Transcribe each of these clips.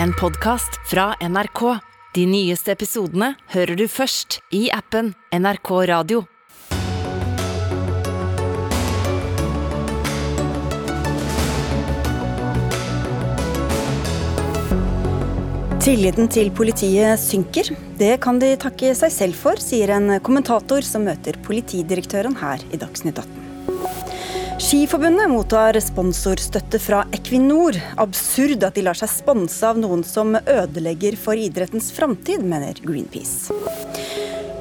en podkast fra NRK. De nyeste episodene hører du først i appen NRK Radio. Tilliten til politiet synker. Det kan de takke seg selv for, sier en kommentator som møter politidirektøren her i Dagsnytt 18. Skiforbundet mottar sponsorstøtte fra Equinor. Absurd at de lar seg sponse av noen som ødelegger for idrettens framtid, mener Greenpeace.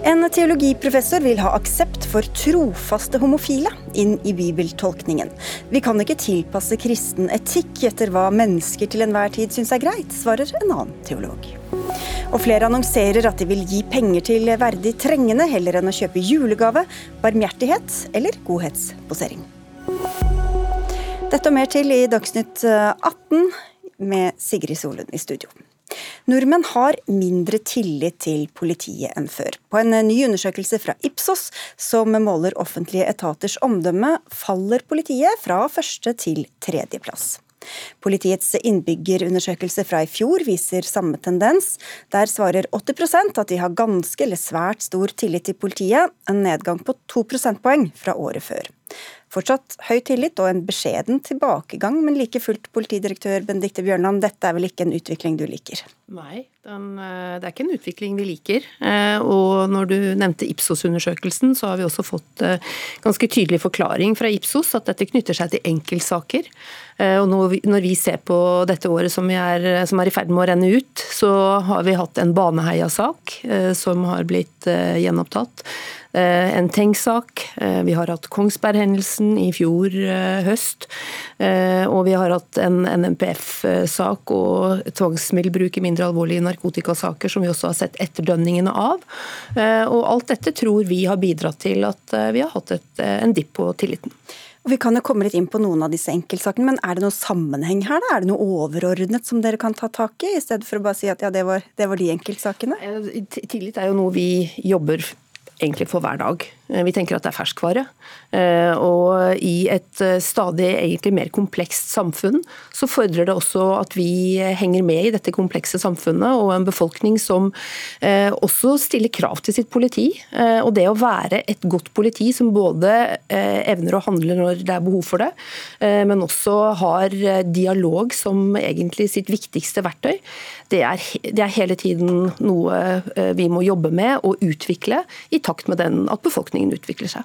En teologiprofessor vil ha aksept for trofaste homofile inn i bibeltolkningen. Vi kan ikke tilpasse kristen etikk etter hva mennesker til enhver tid syns er greit, svarer en annen teolog. Og flere annonserer at de vil gi penger til verdig trengende heller enn å kjøpe julegave, barmhjertighet eller godhetsposering. Dette og mer til i Dagsnytt 18 med Sigrid Solund i studio. Nordmenn har mindre tillit til politiet enn før. På en ny undersøkelse fra Ipsos, som måler offentlige etaters omdømme, faller politiet fra første til tredjeplass. Politiets innbyggerundersøkelse fra i fjor viser samme tendens. Der svarer 80% at de har ganske eller svært stor tillit til politiet, en nedgang på to prosentpoeng fra året før. Fortsatt høy tillit og en beskjeden tilbakegang, men like fullt, politidirektør Benedicte Bjørnland, dette er vel ikke en utvikling du liker? Nei, den, eh, det er ikke en utvikling vi liker. Eh, og når du nevnte Ipsos-undersøkelsen, så har vi også fått eh, ganske tydelig forklaring fra Ipsos at dette knytter seg til enkeltsaker. Og når vi ser på dette året som, er, som er i ferd med å renne ut, så har vi hatt en Baneheia-sak som har blitt gjenopptatt. Eh, en Tengs-sak. Eh, vi har hatt Kongsberg-hendelsen i fjor eh, høst. Og vi har hatt en NMPF-sak og tvangsmiddelbruk i mindre alvorlige narkotikasaker som vi også har sett etterdønningene av. Og alt dette tror vi har bidratt til at vi har hatt et, en dipp på tilliten. Og Vi kan jo komme litt inn på noen av disse enkeltsakene, men er det noe sammenheng her? da? Er det noe overordnet som dere kan ta tak i, i stedet for å bare si at ja, det var, det var de enkeltsakene? Tillit er jo noe vi jobber egentlig for hver dag. Eh, vi tenker at det er ferskvare. Eh, og i et eh, stadig egentlig mer komplekst samfunn, så fordrer det også at vi henger med i dette komplekse samfunnet, og en befolkning som også stiller krav til sitt politi. Og det å være et godt politi som både evner å handle når det er behov for det, men også har dialog som egentlig sitt viktigste verktøy, det er, det er hele tiden noe vi må jobbe med og utvikle i takt med den at befolkningen utviklingen utvikler seg.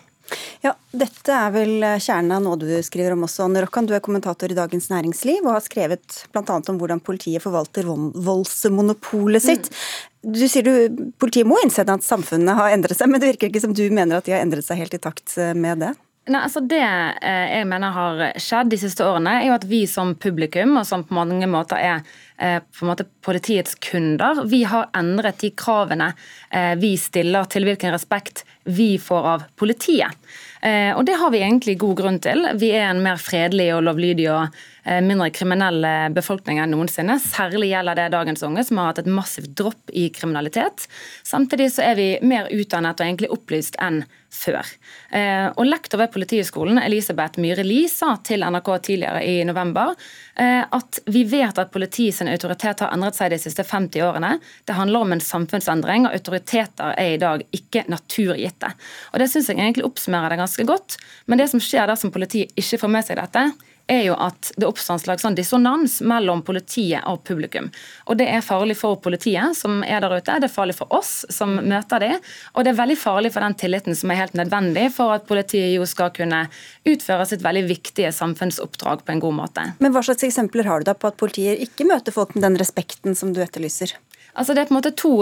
Ja, Dette er vel kjernen av noe du skriver om også. Anne Rokkan, du er kommentator i Dagens Næringsliv og har skrevet bl.a. om hvordan politiet forvalter voldsmonopolet sitt. Mm. Du sier du politiet må innse at samfunnet har endret seg, men det virker ikke som du mener at de har endret seg helt i takt med det? Nei, altså Det eh, jeg mener har skjedd de siste årene, er jo at vi som publikum, og som på mange måter er eh, på måte politiets kunder, vi har endret de kravene eh, vi stiller til hvilken respekt vi får av politiet. Eh, og det har vi egentlig god grunn til. Vi er en mer fredelig og lovlydig og mindre kriminelle befolkning enn noensinne. Særlig gjelder det dagens unge, som har hatt et massivt dropp i kriminalitet. Samtidig så er vi mer utdannet og egentlig opplyst enn før. Eh, og Lektor ved Politihøgskolen Elisabeth Myhre Lie sa til NRK tidligere i november at vi vet at politiets autoritet har endret seg de siste 50 årene. Det handler om en samfunnsendring, og autoriteter er i dag ikke naturgitte. Det syns jeg egentlig oppsummerer det ganske godt. Men det som skjer dersom politiet ikke får med seg dette, er jo at det oppstår en slags sånn dissonans mellom politiet og publikum. Og Det er farlig for politiet som er der ute, det er farlig for oss som møter dem, og det er veldig farlig for den tilliten som er helt nødvendig for at politiet jo skal kunne utføre sitt veldig viktige samfunnsoppdrag på en god måte. Men Hva slags eksempler har du da på at politiet ikke møter folk med den respekten som du etterlyser? Altså Det er på en måte to,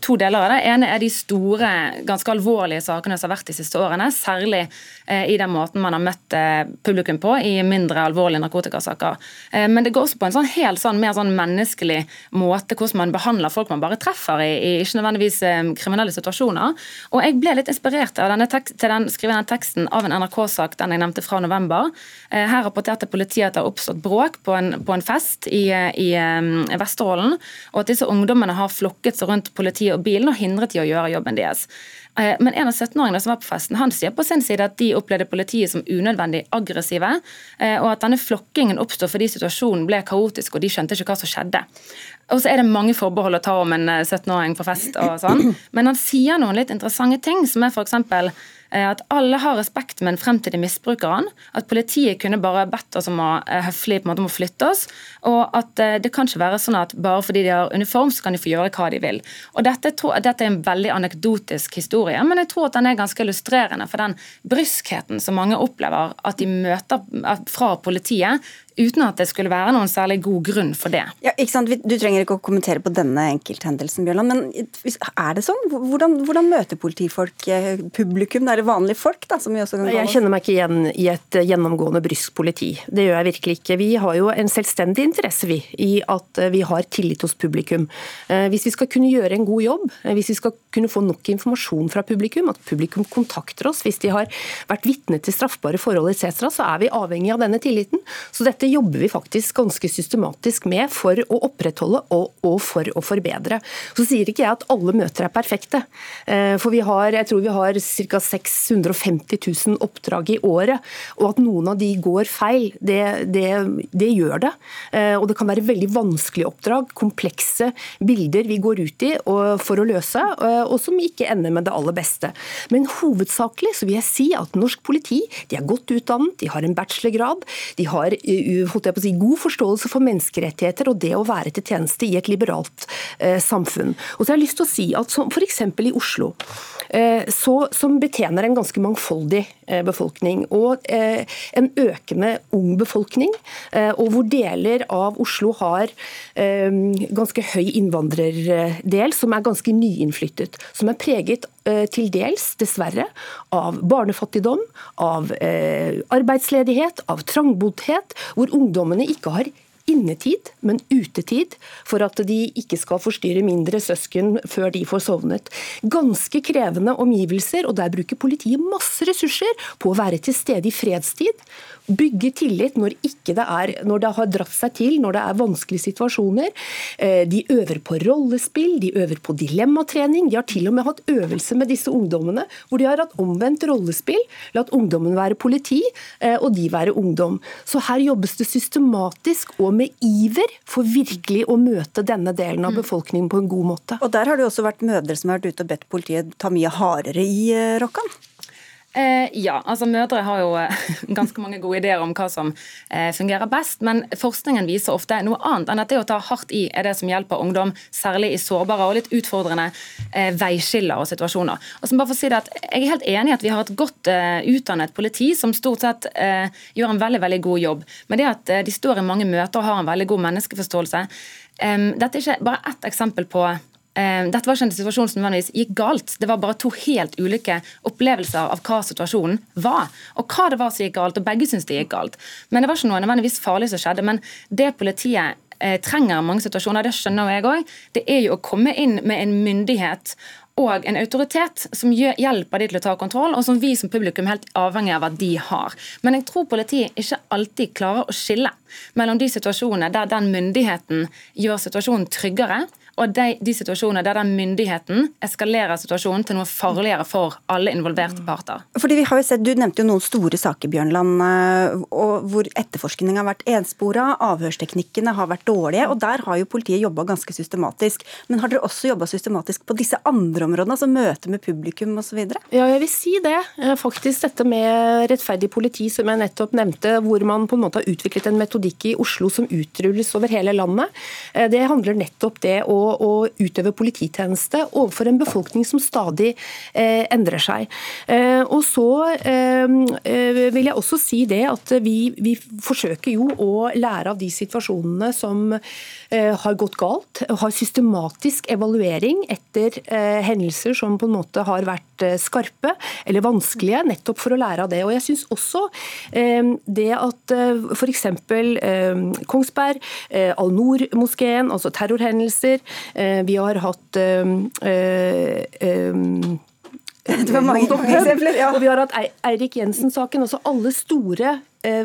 to, deler av det. ene er de store, ganske alvorlige sakene som har vært de siste årene. Særlig eh, i den måten man har møtt eh, publikum på i mindre alvorlige narkotikasaker. Eh, men det går også på en sånn helt sånn, mer sånn menneskelig måte hvordan man behandler folk man bare treffer i, i ikke nødvendigvis kriminelle situasjoner. Og Jeg ble litt inspirert av denne tekst, til den, skrive den teksten av en NRK-sak den jeg nevnte fra november. Her rapporterte politiet at det har oppstått bråk på en, på en fest i, i Vesterålen, og at disse ungdommene ungdommene har flokket seg rundt politiet og bilen og hindret de å gjøre jobben deres. Eh, men en av 17-åringene som var på festen, han sier på sin side at de opplevde politiet som unødvendig aggressive, eh, og at denne flokkingen oppstod fordi situasjonen ble kaotisk og de skjønte ikke hva som skjedde. Og så er det mange forbehold å ta om en 17-åring på fest og sånn, men han sier noen litt interessante ting, som er f.eks. Eh, at alle har respekt med den fremtidige misbruker han. At politiet kunne bare bedt oss om å eh, høflig på en måte om å flytte oss. Og at eh, det kan ikke være sånn at bare fordi de har uniform, så kan de få gjøre hva de vil. Og Dette, dette er en veldig anekdotisk historie, men jeg tror at den er ganske illustrerende for den bryskheten som mange opplever at de møter fra politiet uten at det skulle være noen særlig god grunn for det. Ja, ikke sant? Du trenger ikke å kommentere på denne enkelthendelsen, Bjørland, men er det sånn? Hvordan, hvordan møter politifolk publikum? publikum? Er det vanlige folk? da, som vi også kan Jeg kjenner meg ikke igjen i et eh, gjennomgående brysk politi. Det gjør jeg virkelig ikke. Vi har jo en selvstendig interesse vi, i at eh, vi har tillit hos publikum. Hvis vi skal kunne gjøre en god jobb, hvis vi skal kunne få nok informasjon fra publikum, at publikum kontakter oss hvis de har vært vitne til straffbare forhold etc., så er vi avhengig av denne tilliten. Så dette dette jobber vi faktisk ganske systematisk med for å opprettholde og, og, for å forbedre. Så sier ikke jeg at alle møter er perfekte. Eh, for vi har, jeg tror vi har ca. 650 000 oppdrag i året. Og at noen av de går feil, det, det, det gjør det. Eh, og det kan være veldig vanskelige oppdrag, komplekse bilder vi går ut i for å løse, eh, og som ikke ender med det aller beste. Men hovedsakelig så vil jeg si at norsk politi de er godt utdannet, de har en bachelorgrad, de har holdt jeg på å si, god forståelse for menneskerettigheter og det å være til tjeneste i et liberalt eh, samfunn. Og så har jeg lyst til å si at F.eks. i Oslo, så, som betjener en ganske mangfoldig eh, befolkning, og eh, en økende ung befolkning, eh, og hvor deler av Oslo har eh, ganske høy innvandrerdel, som er ganske nyinnflyttet, som er preget til dels, dessverre, av barnefattigdom, av arbeidsledighet, av trangboddhet, hvor ungdommene ikke har innetid, men utetid, for at de ikke skal forstyrre mindre søsken før de får sovnet. Ganske krevende omgivelser, og der bruker politiet masse ressurser på å være til stede i fredstid bygge tillit når, det, er, når det har dratt seg til, når det er vanskelige situasjoner. Eh, de øver på rollespill, de øver på dilemmatrening. De har til og med hatt øvelse med disse ungdommene hvor de har hatt omvendt rollespill. Latt ungdommen være politi, eh, og de være ungdom. Så her jobbes det systematisk og med iver for virkelig å møte denne delen av mm. befolkningen på en god måte. Og der har det også vært mødre som har vært ute og bedt politiet ta mye hardere i eh, Rokkan? Eh, ja, altså mødre har jo eh, ganske mange gode ideer om hva som eh, fungerer best, men forskningen viser ofte noe annet enn at det å ta hardt i er det som hjelper ungdom, særlig i sårbare og litt utfordrende eh, veiskiller og situasjoner. Og så bare for å si det at Jeg er helt enig i at vi har et godt eh, utdannet politi som stort sett eh, gjør en veldig veldig god jobb. Men det at de står i mange møter og har en veldig god menneskeforståelse, dette er ikke bare ett eksempel på dette var ikke en situasjon som nødvendigvis gikk galt. Det var bare to helt ulike opplevelser av hva situasjonen var. Og hva det var som gikk galt, og begge syntes det gikk galt. Men det var ikke noe nødvendigvis farlig som skjedde. Men det politiet eh, trenger i mange situasjoner, det skjønner jeg òg, det er jo å komme inn med en myndighet og en autoritet som hjelper de til å ta kontroll, og som vi som publikum helt avhengig av at de har. Men jeg tror politiet ikke alltid klarer å skille mellom de situasjonene der den myndigheten gjør situasjonen tryggere, og de, de situasjonene der den myndigheten eskalerer situasjonen til noe farligere for alle involverte parter. Fordi vi har jo sett, Du nevnte jo noen store saker Bjørnland, eh, hvor etterforskningen har vært enspora, avhørsteknikkene har vært dårlige. og Der har jo politiet jobba ganske systematisk. Men har dere også jobba systematisk på disse andre områdene, altså møte med publikum osv.? Ja, jeg vil si det. Eh, faktisk dette med rettferdig politi, som jeg nettopp nevnte, hvor man på en måte har utviklet en metodikk i Oslo som utrulles over hele landet. Eh, det handler nettopp det å å, utøve polititjeneste overfor en befolkning som stadig eh, endrer seg. Eh, og så eh, vil jeg også si det at vi, vi, forsøker jo å lære av de situasjonene som har gått galt. Har systematisk evaluering etter eh, hendelser som på en måte har vært skarpe eller vanskelige, nettopp for å lære av det. Og jeg synes også det at eh, f.eks. Kongsberg, Al-Noor-moskeen, altså terrorhendelser, Eh, vi har hatt eh, eh, det var mange eksempler. Ja. Og vi har hatt Eirik Jensen-saken. altså Alle store,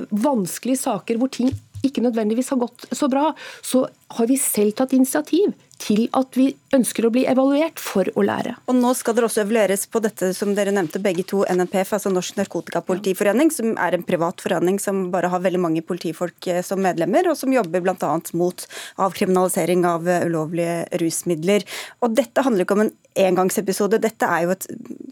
vanskelige saker hvor ting ikke nødvendigvis har gått så bra, så har vi selv tatt initiativ til at vi ønsker å bli evaluert for å lære. Og Nå skal dere også evalueres på dette som dere nevnte begge to, NNPF, altså Norsk Narkotikapolitiforening, som er en privat forening som bare har veldig mange politifolk eh, som medlemmer, og som jobber bl.a. mot avkriminalisering av eh, ulovlige rusmidler. Og Dette handler ikke om en engangsepisode, dette er jo et,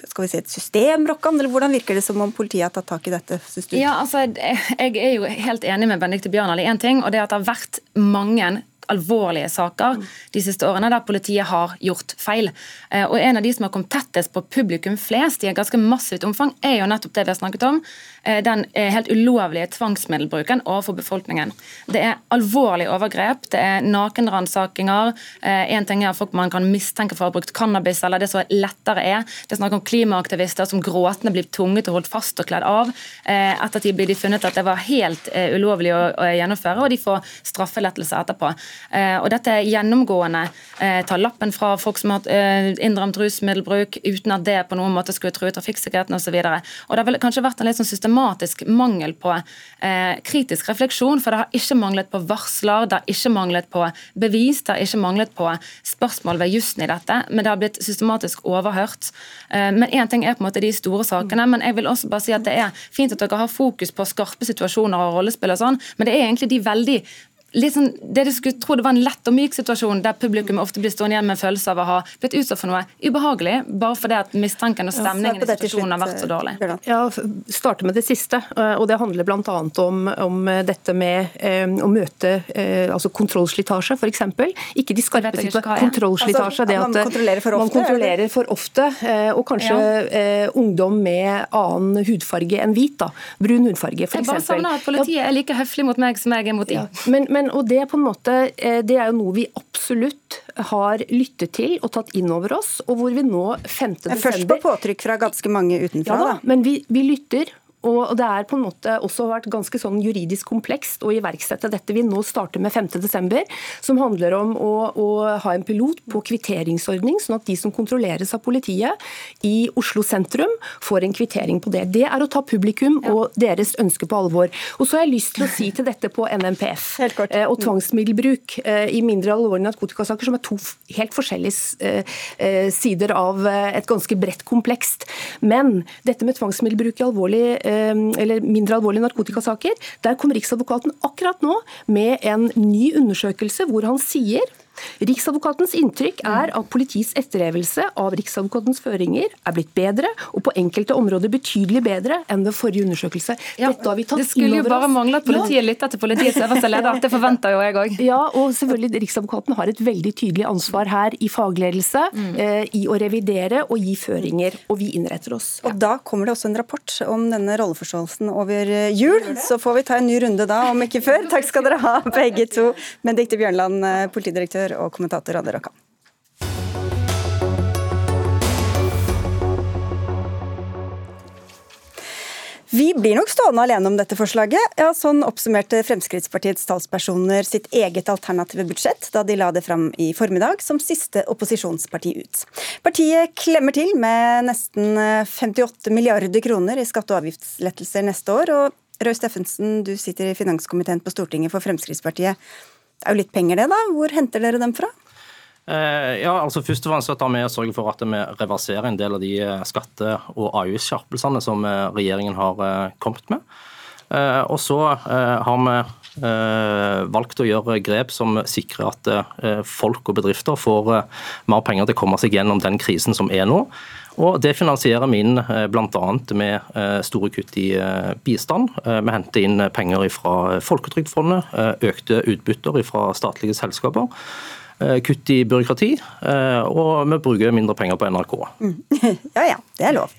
skal vi si, et system, Rokkan, eller hvordan virker det som om politiet har tatt tak i dette? Synes du? Ja, altså, Jeg er jo helt enig med Benedicte Bjørnal i én ting, og det er at det har vært mange alvorlige saker de siste årene der politiet har gjort feil. Eh, og En av de som har kommet tettest på publikum flest i et ganske massivt omfang, er jo nettopp det vi har snakket om. Eh, den eh, helt ulovlige tvangsmiddelbruken overfor befolkningen. Det er alvorlige overgrep, det er nakenransakinger. En ting er folk man kan mistenke for å ha brukt cannabis, eller det som lettere er. Det er snakk om klimaaktivister som gråtende blir tvunget og holdt fast og kledd av. Ettertid blir de funnet at det var helt ulovlig å gjennomføre, og de får straffelettelse etterpå. Eh, og dette er gjennomgående. Eh, ta lappen fra folk som har eh, rusmiddelbruk uten at det på noen måte skulle true trafikksikkerheten osv. Det har kanskje vært en litt sånn systematisk mangel på kritisk refleksjon, for det har ikke manglet på varsler, det har ikke manglet på bevis, det har ikke manglet på spørsmål ved jussen i dette, men det har blitt systematisk overhørt. Men én ting er på en måte de store sakene, men jeg vil også bare si at det er fint at dere har fokus på skarpe situasjoner og rollespill og sånn, men det er egentlig de veldig liksom, det du skulle tro det var en lett og myk situasjon, der publikum ofte blir stående igjen med en følelse av å ha blitt utsatt for noe ubehagelig, bare fordi at mistanken og stemningen i situasjonen har vært så dårlig. Ja, starte med det siste. Eh, og Det handler bl.a. Om, om dette med eh, å møte eh, altså kontrollslitasje, f.eks. Ikke de skarpe situasjonene. Kontrollslitasje. Altså, man kontrollerer for ofte? Man kontrollerer for ofte, eh, og kanskje ja. Eh, ungdom med annen hudfarge enn hvit. da, Brun hudfarge, f.eks. Jeg bare savner at politiet er like høflig mot meg som jeg er mot dem. Ja. Men, men men, og det, på en måte, eh, det er jo noe vi absolutt har lyttet til og tatt inn over oss, og hvor vi nå 5. desember Først på påtrykk fra ganske mange utenfra, ja, da. Men vi, vi lytter, og det er på en måte også vært ganske sånn juridisk komplekst å iverksette dette vi nå starter med 5.12., som handler om å, å, ha en pilot på kvitteringsordning, sånn at de som kontrolleres av politiet i Oslo sentrum, får en kvittering på det. Det er å ta publikum og deres ønske på alvor. Og så har jeg lyst til å si til dette på NMPF eh, og tvangsmiddelbruk eh, i mindre alvorlige narkotikasaker, som er to helt forskjellige eh, sider av et ganske bredt komplekst. Men dette med tvangsmiddelbruk i alvorlig eller mindre alvorlige narkotikasaker. Der kom Riksadvokaten akkurat nå med en ny undersøkelse hvor han sier Riksadvokatens inntrykk er at politiets etterlevelse av Riksadvokatens føringer er blitt bedre, og på enkelte områder betydelig bedre enn ved forrige undersøkelse. Ja, Dette har vi tatt Det skulle jo bare mangle at politiet ja. lytter til politiets øverste leder. Det forventer jo jeg òg. Ja, og selvfølgelig Riksadvokaten har et veldig tydelig ansvar her i fagledelse, mm. eh, i å revidere og gi føringer, og vi innretter oss. Og Da kommer det også en rapport om denne rolleforståelsen over eh, jul, så får vi ta en ny runde da, om ikke før. Takk skal dere ha, begge to. Benedicte Bjørnland, eh, politidirektør redaktør og kommentator Anne Rokkan. Vi blir nok stående alene om dette forslaget. Ja, sånn oppsummerte Fremskrittspartiets talspersoner sitt eget alternative budsjett da de la det fram i formiddag som siste opposisjonsparti ut. Partiet klemmer til med nesten 58 milliarder kroner i skatte- og avgiftslettelser neste år. og Røe Steffensen, du sitter i finanskomiteen på Stortinget for Fremskrittspartiet. Det er jo litt penger det, da. Hvor henter dere dem fra? Eh, ja, altså Først og fremst tar vi og sørger for at vi reverserer en del av de eh, skatte- og avgiftsskjerpelsene som eh, regjeringen har kommet med. Og så har vi valgt å gjøre grep som sikrer at folk og bedrifter får mer penger til å komme seg gjennom den krisen som er nå. Og Det finansierer vi inn bl.a. med store kutt i bistand. Vi henter inn penger fra Folketrygdfondet, økte utbytter fra statlige selskaper. Kutt i byråkrati, og vi bruker mindre penger på NRK. Mm. Ja ja, det er lov.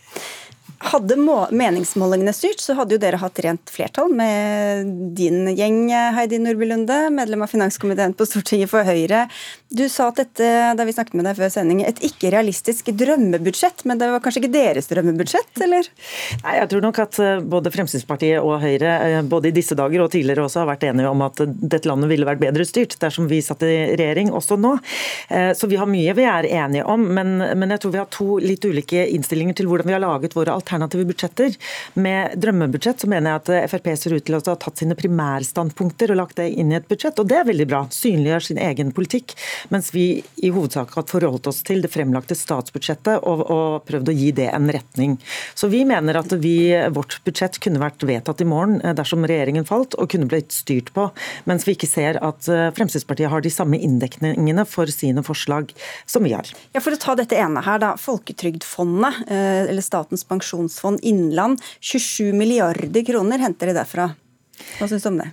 Hadde meningsmålingene styrt, så hadde jo dere hatt rent flertall med din gjeng, Heidi Nordby Lunde, medlem av finanskomiteen på Stortinget for Høyre. Du sa at dette, da vi snakket med deg før sending, et ikke realistisk drømmebudsjett, men det var kanskje ikke deres drømmebudsjett, eller? Nei, jeg tror nok at eh, både Fremskrittspartiet og Høyre, eh, både i disse dager og tidligere også, har vært enige om at dette landet ville vært bedre styrt dersom vi satt i regjering, også nå. Eh, så vi har mye vi er enige om, men, men jeg tror vi har to litt ulike innstillinger til hvordan vi har laget våre alternativer alternative budsjetter. Med drømmebudsjett så mener jeg at Frp ser ut til å ha tatt sine primærstandpunkter og lagt det inn i et budsjett, og det er veldig bra. Synliggjør sin egen politikk. Mens vi i hovedsak har forholdt oss til det fremlagte statsbudsjettet og, og prøvd å gi det en retning. Så vi mener at vi, vårt budsjett kunne vært vedtatt i morgen eh, dersom regjeringen falt, og kunne blitt styrt på. Mens vi ikke ser at eh, Fremskrittspartiet har de samme inndekningene for sine forslag som vi har. Ja, For å ta dette ene her, da. Folketrygdfondet, eh, eller Statens pensjonsfond Innland. 27 milliarder kroner henter de derfra. Hva syns du om det?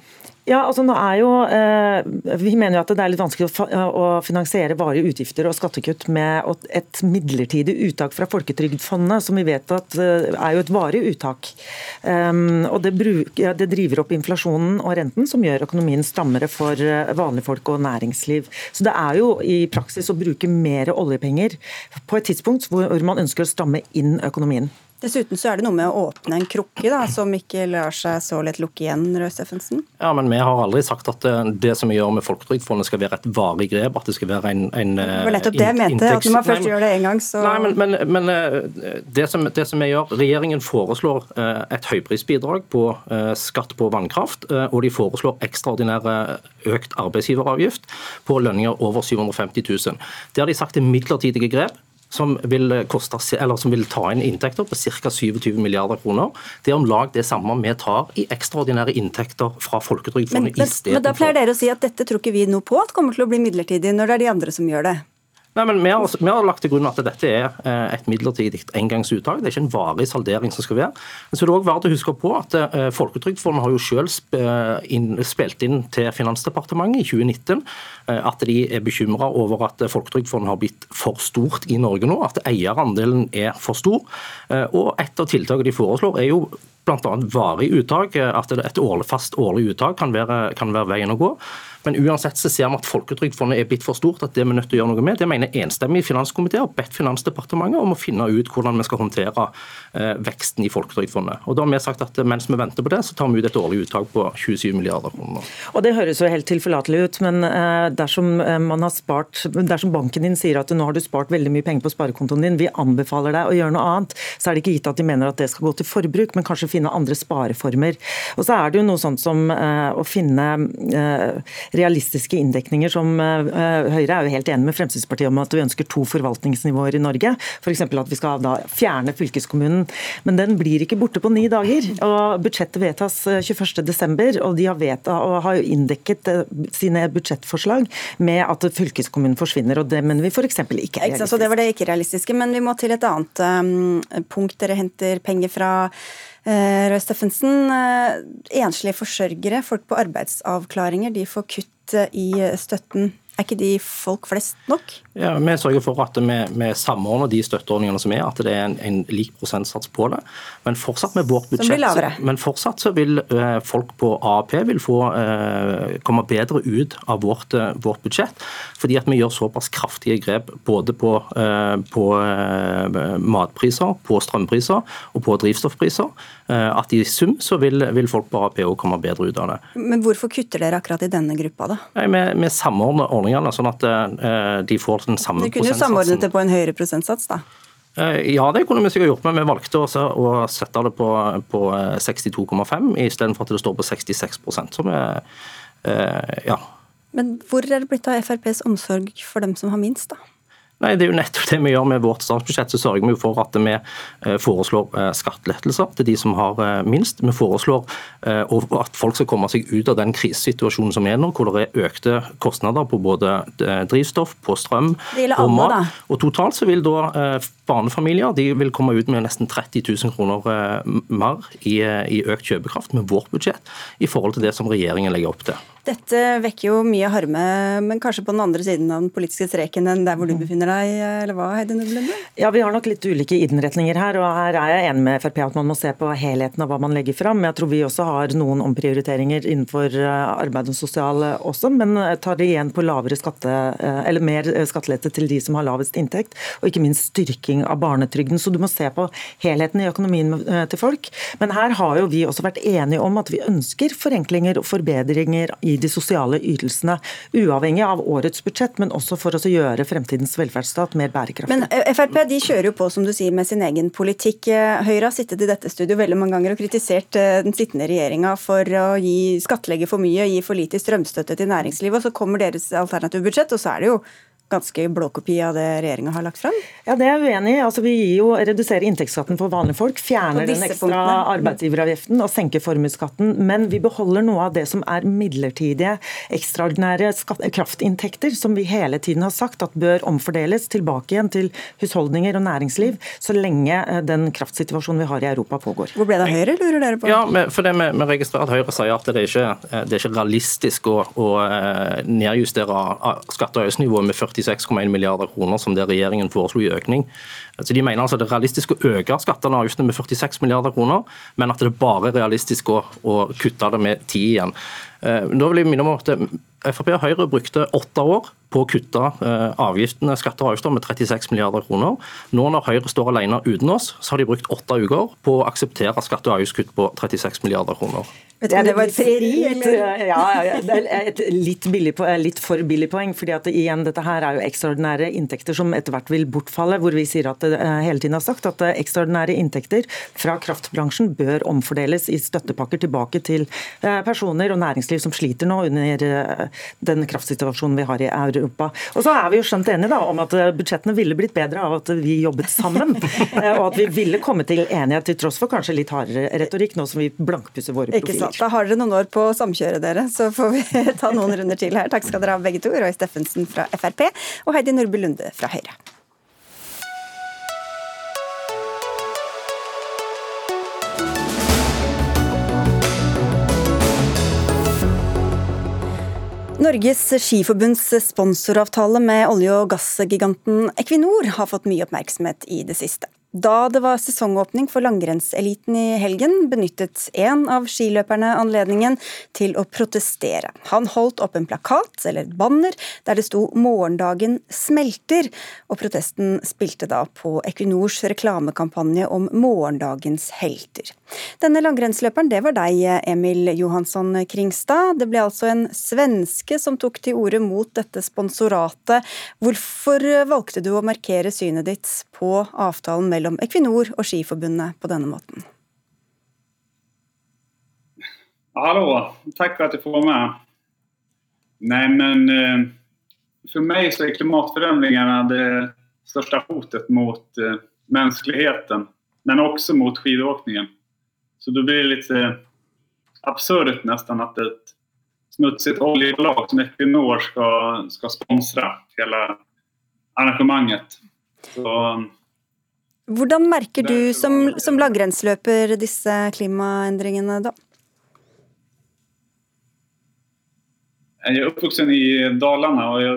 Ja, altså nå er jo, eh, Vi mener jo at det er litt vanskelig å, finansiere varige utgifter og skattekutt med et midlertidig uttak fra Folketrygdfondet, som vi vet at eh, er jo et varig uttak. Um, og det, driver opp inflasjonen og renten, som gjør økonomien strammere for eh, vanlige folk og næringsliv. Så det er jo i praksis å bruke mer oljepenger på et tidspunkt hvor man ønsker å stramme inn økonomien. Dessuten så er det noe med å åpne en krukke da, som ikke lar seg så lett lukke igjen, Røe Steffensen? Ja, men vi har aldri sagt at eh, det som vi gjør med Folketrygdfondet skal være et varig grep. At det skal være en, en Det var nettopp det jeg mente, at når man først nei, gjør det én gang, så Nei, men, men, men eh, det, som, det, som, vi gjør Regjeringen foreslår eh, et høyprisbidrag på skatt på vannkraft, og de foreslår ekstraordinære økt arbeidsgiveravgift på lønninger over 750 000. Det har de sagt er midlertidige grep som vil, koste, som vil, ta inn inntekter på ca. 27 milliarder kroner. Det er om lag det samme vi tar i ekstraordinære inntekter fra Folketrygdfondet. Men, men, men da pleier dere å si at dette tror ikke vi noe på at kommer til å bli midlertidig, når det er de andre som gjør det? Nei, men vi har, vi har, lagt til grunn at dette er eh, et midlertidig engangsuttak. Det er ikke en varig saldering som skal være. Men så er det også verdt å huske på at eh, Folketrygdfondet har jo selv eh, spilt inn til Finansdepartementet i 2019 at de er bekymra over at Folketrygdfondet har blitt for stort i Norge nå. At eierandelen er for stor. Og et av tiltakene de foreslår er jo bl.a. varig uttak. At et årlig, fast årlig uttak kan være, kan være veien å gå. Men uansett så ser vi at Folketrygdfondet er blitt for stort, at det er vi nødt til å gjøre noe med. Det mener enstemmig finanskomité har bedt Finansdepartementet om å finne ut hvordan vi skal håndtere eh, veksten i Folketrygdfondet. Og da har vi sagt at mens vi venter på det, så tar vi ut et årlig uttak på 27 milliarder kroner. Og Det høres jo helt tilforlatelig ut, men eh, dersom, eh, man har spart, dersom banken din sier at nå har du spart veldig mye penger på sparekontoen din, vi anbefaler deg å gjøre noe annet, så er det ikke gitt at de mener at det skal gå til forbruk, men kanskje finne andre spareformer. Og så er det jo noe sånt som å finne realistiske inndekninger som eh, Høyre er jo helt enig med Fremskrittspartiet om at vi ønsker to forvaltningsnivåer i Norge. F.eks. at vi skal da fjerne fylkeskommunen. Men den blir ikke borte på ni dager. og Budsjettet vedtas 21.12, eh, og de har, vedtatt, og har jo inndekket eh, sine budsjettforslag med at fylkeskommunen forsvinner. og Det mener vi f.eks. ikke er realistisk. Så det var det ikke realistiske. Men vi må til et annet um, punkt. Dere henter penger fra Eh, Røe Steffensen, eh, enslige forsørgere, folk på arbeidsavklaringer, de får kutt eh, i støtten. Er ikke de folk flest nok? Ja, Vi sørger for at vi, vi samordner de støtteordningene som er, at det er en, en lik prosentsats på det. Men fortsatt med vårt budsjett, så, men fortsatt så vil eh, folk på AAP vil få eh, komme bedre ut av vårt, eh, vårt, budsjett. Fordi at vi gjør såpass kraftige grep både på, på matpriser, på strømpriser og på drivstoffpriser. at i sum så vil, vil folk på AAP òg komme bedre ut av det. Men hvorfor kutter dere akkurat i denne gruppa, da? Nei, vi, vi samordner ordningene sånn at de får den samme prosentsatsen. Du kunne jo samordnet det på en høyere prosentsats, da? Eh, ja, det kunne vi sikkert gjort, men vi valgte å sette det på, på 62,5 istedenfor at det står på 66% som er, eh, ja. Men hvor er det blitt av FrPs omsorg for dem som har minst, da? Nei, Det er jo nettopp det vi gjør med vårt statsbudsjett. Så sørger vi jo for at vi eh, foreslår eh, skattelettelser til de som har eh, minst. Vi foreslår at folk skal komme seg ut av den krisesituasjonen som er nå, hvor det er økte kostnader på både drivstoff, på strøm og mat. Og Totalt så vil da barnefamilier de vil komme ut med nesten 30 000 kroner mer i, i økt kjøpekraft med vårt budsjett i forhold til det som regjeringen legger opp til. Dette vekker jo mye harme, men kanskje på den andre siden av den politiske streken enn der hvor du mm. befinner deg, eller hva, Heidi Nublendu? Ja, vi har nok litt ulike innretninger her, og her er jeg enig med Frp at man må se på helheten av hva man legger fram. Jeg tror vi også har noen omprioriteringer innenfor eh, arbeid og sosial også, men tar det igjen på lavere skatte, eh, eller mer skattelette til de som har lavest inntekt, og ikke minst styrking av barnetrygden. Så du må se på helheten i økonomien eh, til folk. Men her har jo vi også vært enige om at vi ønsker forenklinger og forbedringer i de sosiale ytelsene. Uavhengig av årets budsjett, men også for å gjøre fremtidens velferdsstat mer bærekraftig. Men eh, Frp de kjører jo på som du sier, med sin egen politikk. Eh, Høyre har sittet i dette studio veldig mange ganger og kritisert eh, den sittende regjeringa for å gi, skattlegge for mye, gi for lite strømstøtte til næringslivet. og Så kommer deres alternative budsjett, og så er det jo ganske blåkopi av det regjeringa har lagt frem? Ja, Det er jeg uenig i. Altså, vi gir jo reduserer inntektsskatten for vanlige folk, fjerner den ekstra punktene. arbeidsgiveravgiften og senker formuesskatten. Men vi beholder noe av det som er midlertidige, ekstraordinære kraftinntekter, som vi hele tiden har sagt at bør omfordeles tilbake igjen til husholdninger og næringsliv, så lenge eh, den kraftsituasjonen vi har i Europa pågår. Hvor ble det Høyre, lurer dere på? Ja, for det Vi, vi registrerer at Høyre sier at det er ikke eh, det er ikke realistisk å, å eh, nedjustere skatte- og avgiftsnivået med 40 36,1 milliarder kroner, som det regjeringen foreslo i økning. Så De mener altså det er realistisk å øke skattene og avgiftene med 46 milliarder kroner, men at det er bare realistisk å, å kutte det med 10 igjen. Eh, da vil jeg minne om at Frp og Høyre brukte åtte år på å kutte eh, avgiftene, skatter og avgifter med 36 milliarder kroner. Nå når Høyre står alene uten oss, så har de brukt åtte uker på å akseptere skatte- og avgiftskutt på 36 milliarder kroner. Ja, det var et frieri, eller? Ja, det er et litt, billig, litt, for billig poeng. fordi at igjen, Dette her er jo ekstraordinære inntekter som etter hvert vil bortfalle. Hvor vi sier at det eh, hele tiden har sagt at ekstraordinære inntekter fra kraftbransjen bør omfordeles i støttepakker tilbake til personer og næringsliv som sliter nå under den kraftsituasjonen vi har i Europa. Og så er vi jo skjønt enige da, om at eh, budsjettene ville blitt bedre av at vi jobbet sammen. Eh, og at vi ville komme til enighet, til tross for kanskje litt hardere retorikk, nå som vi blankpusser våre profiler. Ikke sant. Da har dere noen år på å samkjøre dere, så får vi ta noen runder til her. Takk skal dere ha begge to. Roy Steffensen fra Frp og Heidi Nordby Lunde fra Høyre. Norges Skiforbunds sponsoravtale med olje- og gassgiganten Equinor har fått mye oppmerksomhet i det siste. Da det var sesongåpning for langrennseliten i helgen, benyttet en av skiløperne anledningen til å protestere. Han holdt opp en plakat, eller et banner, der det sto 'Morgendagen smelter', og protesten spilte da på Equinors reklamekampanje om morgendagens helter. Denne langrennsløperen, det var deg, Emil Johansson Kringstad. Det ble altså en svenske som tok til orde mot dette sponsoratet. Hvorfor valgte du å markere synet ditt på avtalen mellom mellom Equinor og Skiforbundet på denne måten. Hallo, takk for at jeg får med. Nei, men eh, for meg så er klimaforandringene det største hotet mot eh, menneskeligheten, men også mot skiløpingen. Så det blir litt absurd nesten at et smutsig oljebolag som Equinor skal, skal sponsre hele arrangementet. Så hvordan merker du som, som langrennsløper disse klimaendringene, da? Jeg er oppvokst i Dalarna, og jeg,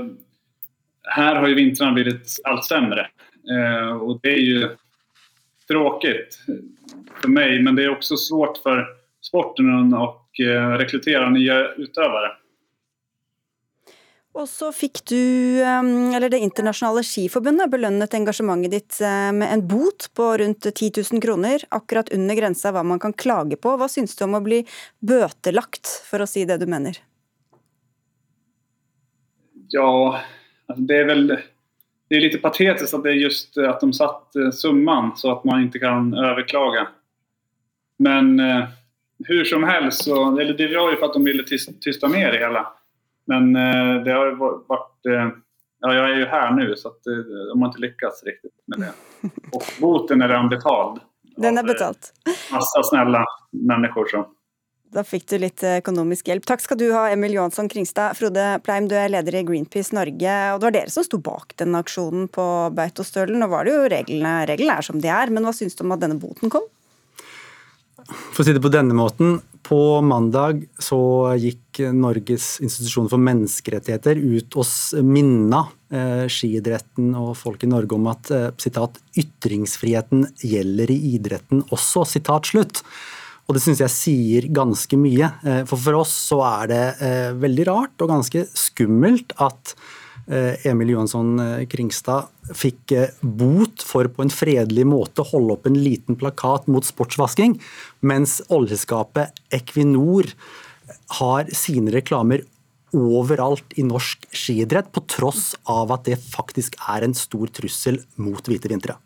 her har jo vintrene blitt alt sämre. Eh, og det er jo tråkig for meg, men det er også svårt for sporten å eh, rekruttere nye utøvere. Og så fikk du, um, eller Det internasjonale skiforbundet, belønnet engasjementet ditt uh, med en bot på rundt 10 000 kroner, akkurat under grensa hva man kan klage på. Hva syns du om å bli bøtelagt, for å si det du mener? Ja, det er vel det er litt patetisk at det er just at de satte summen, så at man ikke kan overklage. Men hur som helst, så, eller det var jo for at de ville tysta ned det hele. Men eh, det har vært eh, Ja, jeg er jo her nå, så at, eh, de har ikke lykkes riktig med det. Og boten er redan betalt. Den er betalt. Masse snille mennesker som da fikk du litt økonomisk hjelp. Takk skal du ha, Emil Johansson Kringstad. Frode Pleim, du er leder i Greenpeace Norge. og Det var dere som sto bak denne aksjonen på Beitostølen. Nå var det jo reglene, reglene er som de er, men hva syns du om at denne boten kom? For å si det på denne måten, på mandag så gikk Norges institusjon for menneskerettigheter ut og minna eh, skiidretten og folk i Norge om at citat, ytringsfriheten gjelder i idretten også. Citat slutt. Og Det syns jeg sier ganske mye. Eh, for for oss så er det eh, veldig rart og ganske skummelt at Eh, Emil Johansson eh, Kringstad fikk eh, bot for på en fredelig måte å holde opp en liten plakat mot sportsvasking, mens oljeselskapet Equinor har sine reklamer overalt i norsk skiidrett, på tross av at det faktisk er en stor trussel mot hvite vintre.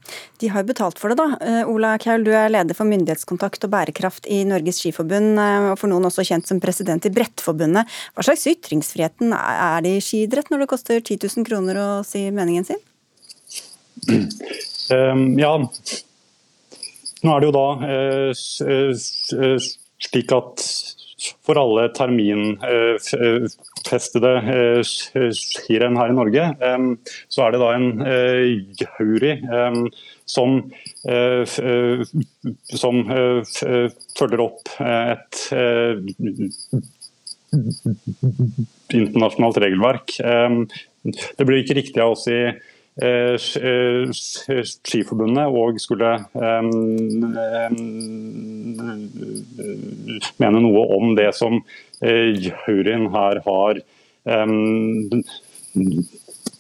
De har jo betalt for det, da. Eh, Ola Kaul, du er leder for myndighetskontakt og bærekraft i Norges Skiforbund, eh, og for noen også kjent som president i Brettforbundet. Hva slags ytringsfriheten er det i skiidrett når det koster 10 000 kroner å si meningen sin? Um, ja, nå er det jo da uh, slik at for alle terminfestede skirenn her i Norge, så er det da en jury som, som følger opp et internasjonalt regelverk. Det blir ikke riktig av oss i Eh, eh, Skiforbundet og skulle mene noe om det som eh, juryen her har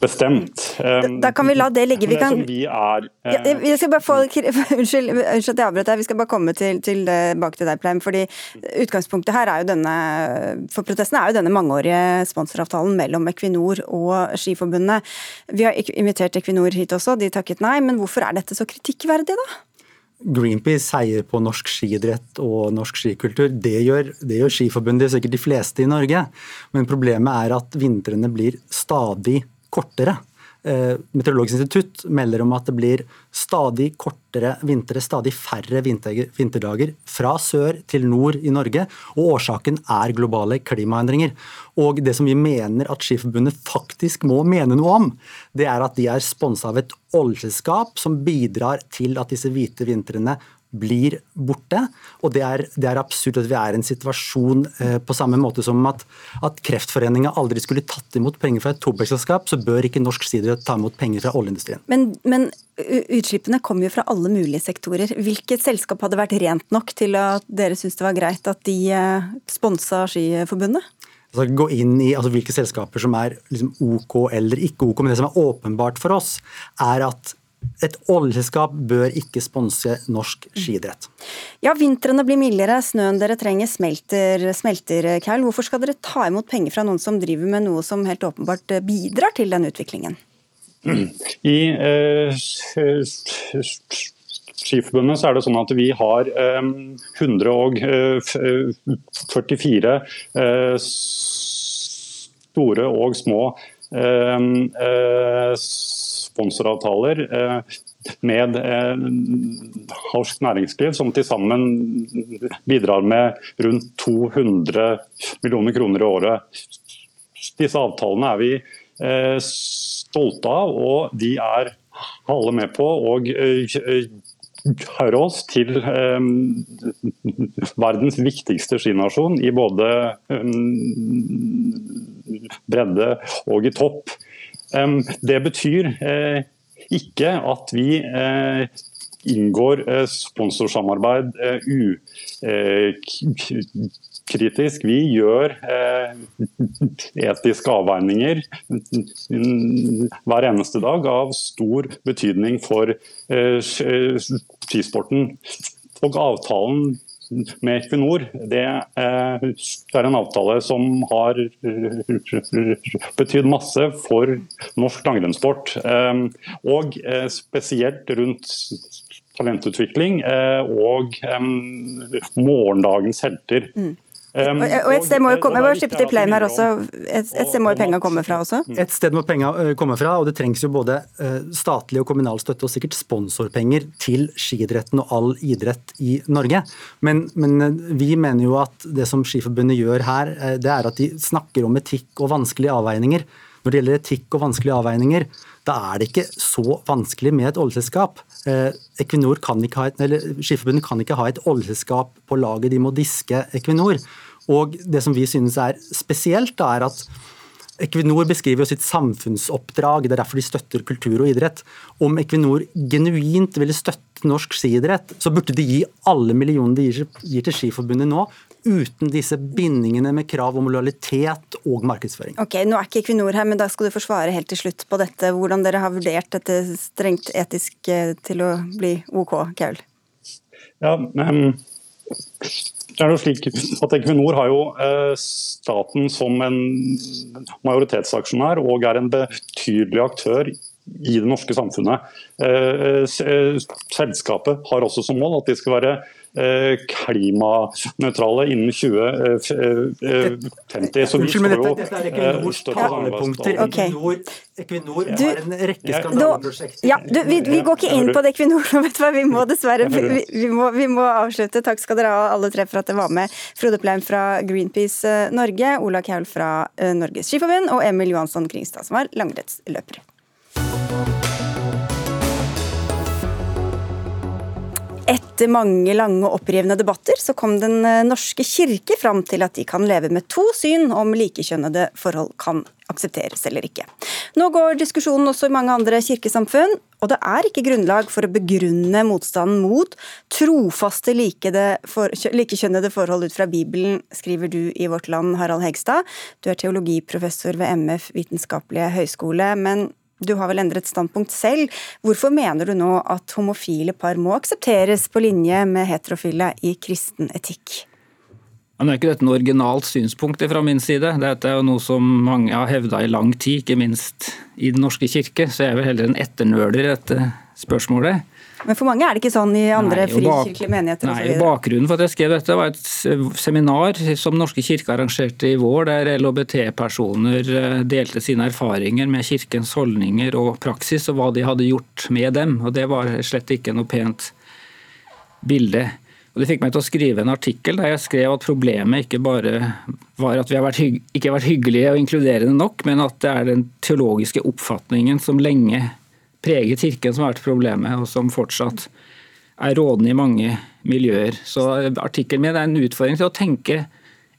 bestemt. Da kan vi la det ligge. Vi kan... Vi er, ja, jeg skal bare få... Unnskyld, unnskyld at jeg avbrøt deg. Vi skal bare komme til, til bak til deg, Pleim. fordi Utgangspunktet her er jo denne, for protestene er jo denne mangeårige sponsoravtalen mellom Equinor og Skiforbundet. Vi har invitert Equinor hit også, de takket nei. Men hvorfor er dette så kritikkverdig, da? Greenpeace heier på norsk skiidrett og norsk skikultur. Det gjør, det gjør Skiforbundet, sikkert de fleste i Norge. Men problemet er at vintrene blir stadig kortere. Eh, Meteorologisk institutt melder om at det blir stadig kortere vintre, stadig færre vinterdager fra sør til nord i Norge. Og årsaken er globale klimaendringer. Og det som vi mener at Skiforbundet faktisk må mene noe om, det er at de er sponsa av et oljeselskap som bidrar til at disse hvite vintrene blir borte. Og det er, det er, absurd at vi er i en situasjon eh, på samme måte som at, at Kreftforeninga aldri skulle tatt imot penger fra et tobakksselskap, så bør ikke norsk sider ta imot penger fra oljeindustrien. Men, men utslippene kommer jo fra alle mulige sektorer. Hvilket selskap hadde vært rent nok til at dere syns det var greit at de eh, sponsa Skiforbundet? Altså, gå inn i altså, hvilke selskaper som er liksom, OK eller ikke OK. Men det som er åpenbart for oss, er at et oljeselskap bør ikke sponse norsk skiidrett. Ja, Vintrene blir mildere, snøen dere trenger smelter, smelter Kaul. Hvorfor skal dere ta imot penger fra noen som driver med noe som helt åpenbart bidrar til den utviklingen? I eh, Skiforbundet så er det sånn at vi har eh, 144 eh, store og små eh, eh, sponsoravtaler eh, med eh, norsk næringsliv, som til sammen bidrar med rundt 200 millioner kroner i året. Disse avtalene er vi eh, stolte av, og de er alle med på. og hører oss til verdens viktigste skinasjon i både bredde og i topp. Det betyr eh, ikke at vi eh, inngår eh, sponsorsamarbeid ukritisk. Vi gjør etiske avveininger hver eneste dag av stor betydning for skisporten. Og avtalen med Equinor, det eh, er en avtale som har betydd masse for norsk langrennssport. Eh, og eh, spesielt rundt talentutvikling og morgendagens helter. Mm. Um, og et sted må jo komme, bare slippe til Pleim her også, et, et sted må jo penga komme fra også? Et sted må penga komme fra, og det trengs jo både statlig og kommunal støtte og sikkert sponsorpenger til skiidretten og all idrett i Norge. Men, men, vi mener jo at det som Skiforbundet gjør her, det er at de snakker om etikk og vanskelige avveininger. Når det gjelder etikk og vanskelige avveininger, da er det ikke så vanskelig med et oljeselskap. Equinor kan ikke ha et, eller Skiforbundet kan ikke ha et oljeselskap på laget, de må diske Equinor. Og det som vi synes er spesielt, da, er at Equinor beskriver jo sitt samfunnsoppdrag, det er derfor de støtter kultur og idrett. Om Equinor genuint ville støtte norsk skiidrett, så burde de gi alle millionene de gir til Skiforbundet nå, uten disse bindingene med krav om lojalitet og markedsføring. Ok, Nå er ikke Equinor her, men da skal du forsvare helt til slutt på dette. Hvordan dere har vurdert dette strengt etisk eh, til å bli OK, Kaul? Ja, men det er jo slik at Equinor har jo eh, staten som en majoritetsaksjonær og er en betydelig aktør i det norske samfunnet. Selskapet har også som mål at de skal være Eh, klimanøytrale innen 2050. Så vi Unnskyld, men dette, dette er Equinors talepunkter. Okay. Equinor har en rekke skandaleprosjekter. Ja, du, vi, vi, går ikke inn på det Equinor nå, vet du hva. Vi må dessverre vi, vi, må, vi, må, avslutte. Takk skal dere ha alle tre for at dere var med. Frode Pleim fra Greenpeace eh, Norge, Ola Kaul fra eh, Norges Skiforbund og Emil Johansson Kringstad, som var langrennsløper. Etter mange lange opprivende debatter så kom Den eh, norske kirke fram til at de kan leve med to syn om likekjønnede forhold kan aksepteres eller ikke. Nå går diskusjonen også i mange andre kirkesamfunn, og det er ikke grunnlag for å begrunne motstanden mot trofaste likekjønnede forhold ut fra Bibelen, skriver du i Vårt Land, Harald Hegstad. Du er teologiprofessor ved MF Vitenskapelige høgskole. men du har vel endret standpunkt selv. Hvorfor mener du nå at homofile par må aksepteres på linje med heterofile i kristen etikk? Men er ikke dette noe originalt synspunkt fra min side. Dette er jo noe som mange har hevda i lang tid, ikke minst i Den norske kirke. Så jeg er vel heller en etternøler i dette spørsmålet. Men for mange er det ikke sånn i andre frikirkelige menigheter? Nei, bakgrunnen for at jeg skrev dette var et seminar som Norske kirke arrangerte i vår, der LHBT-personer eh, delte sine erfaringer med kirkens holdninger og praksis, og hva de hadde gjort med dem. Og det var slett ikke noe pent bilde. Og Det fikk meg til å skrive en artikkel der jeg skrev at problemet ikke bare var at vi har vært ikke har vært hyggelige og inkluderende nok, men at det er den teologiske oppfatningen som lenge preget Kirken som har vært problemet, og som fortsatt er rådende i mange miljøer. Så artikkelen min er en utfordring til å tenke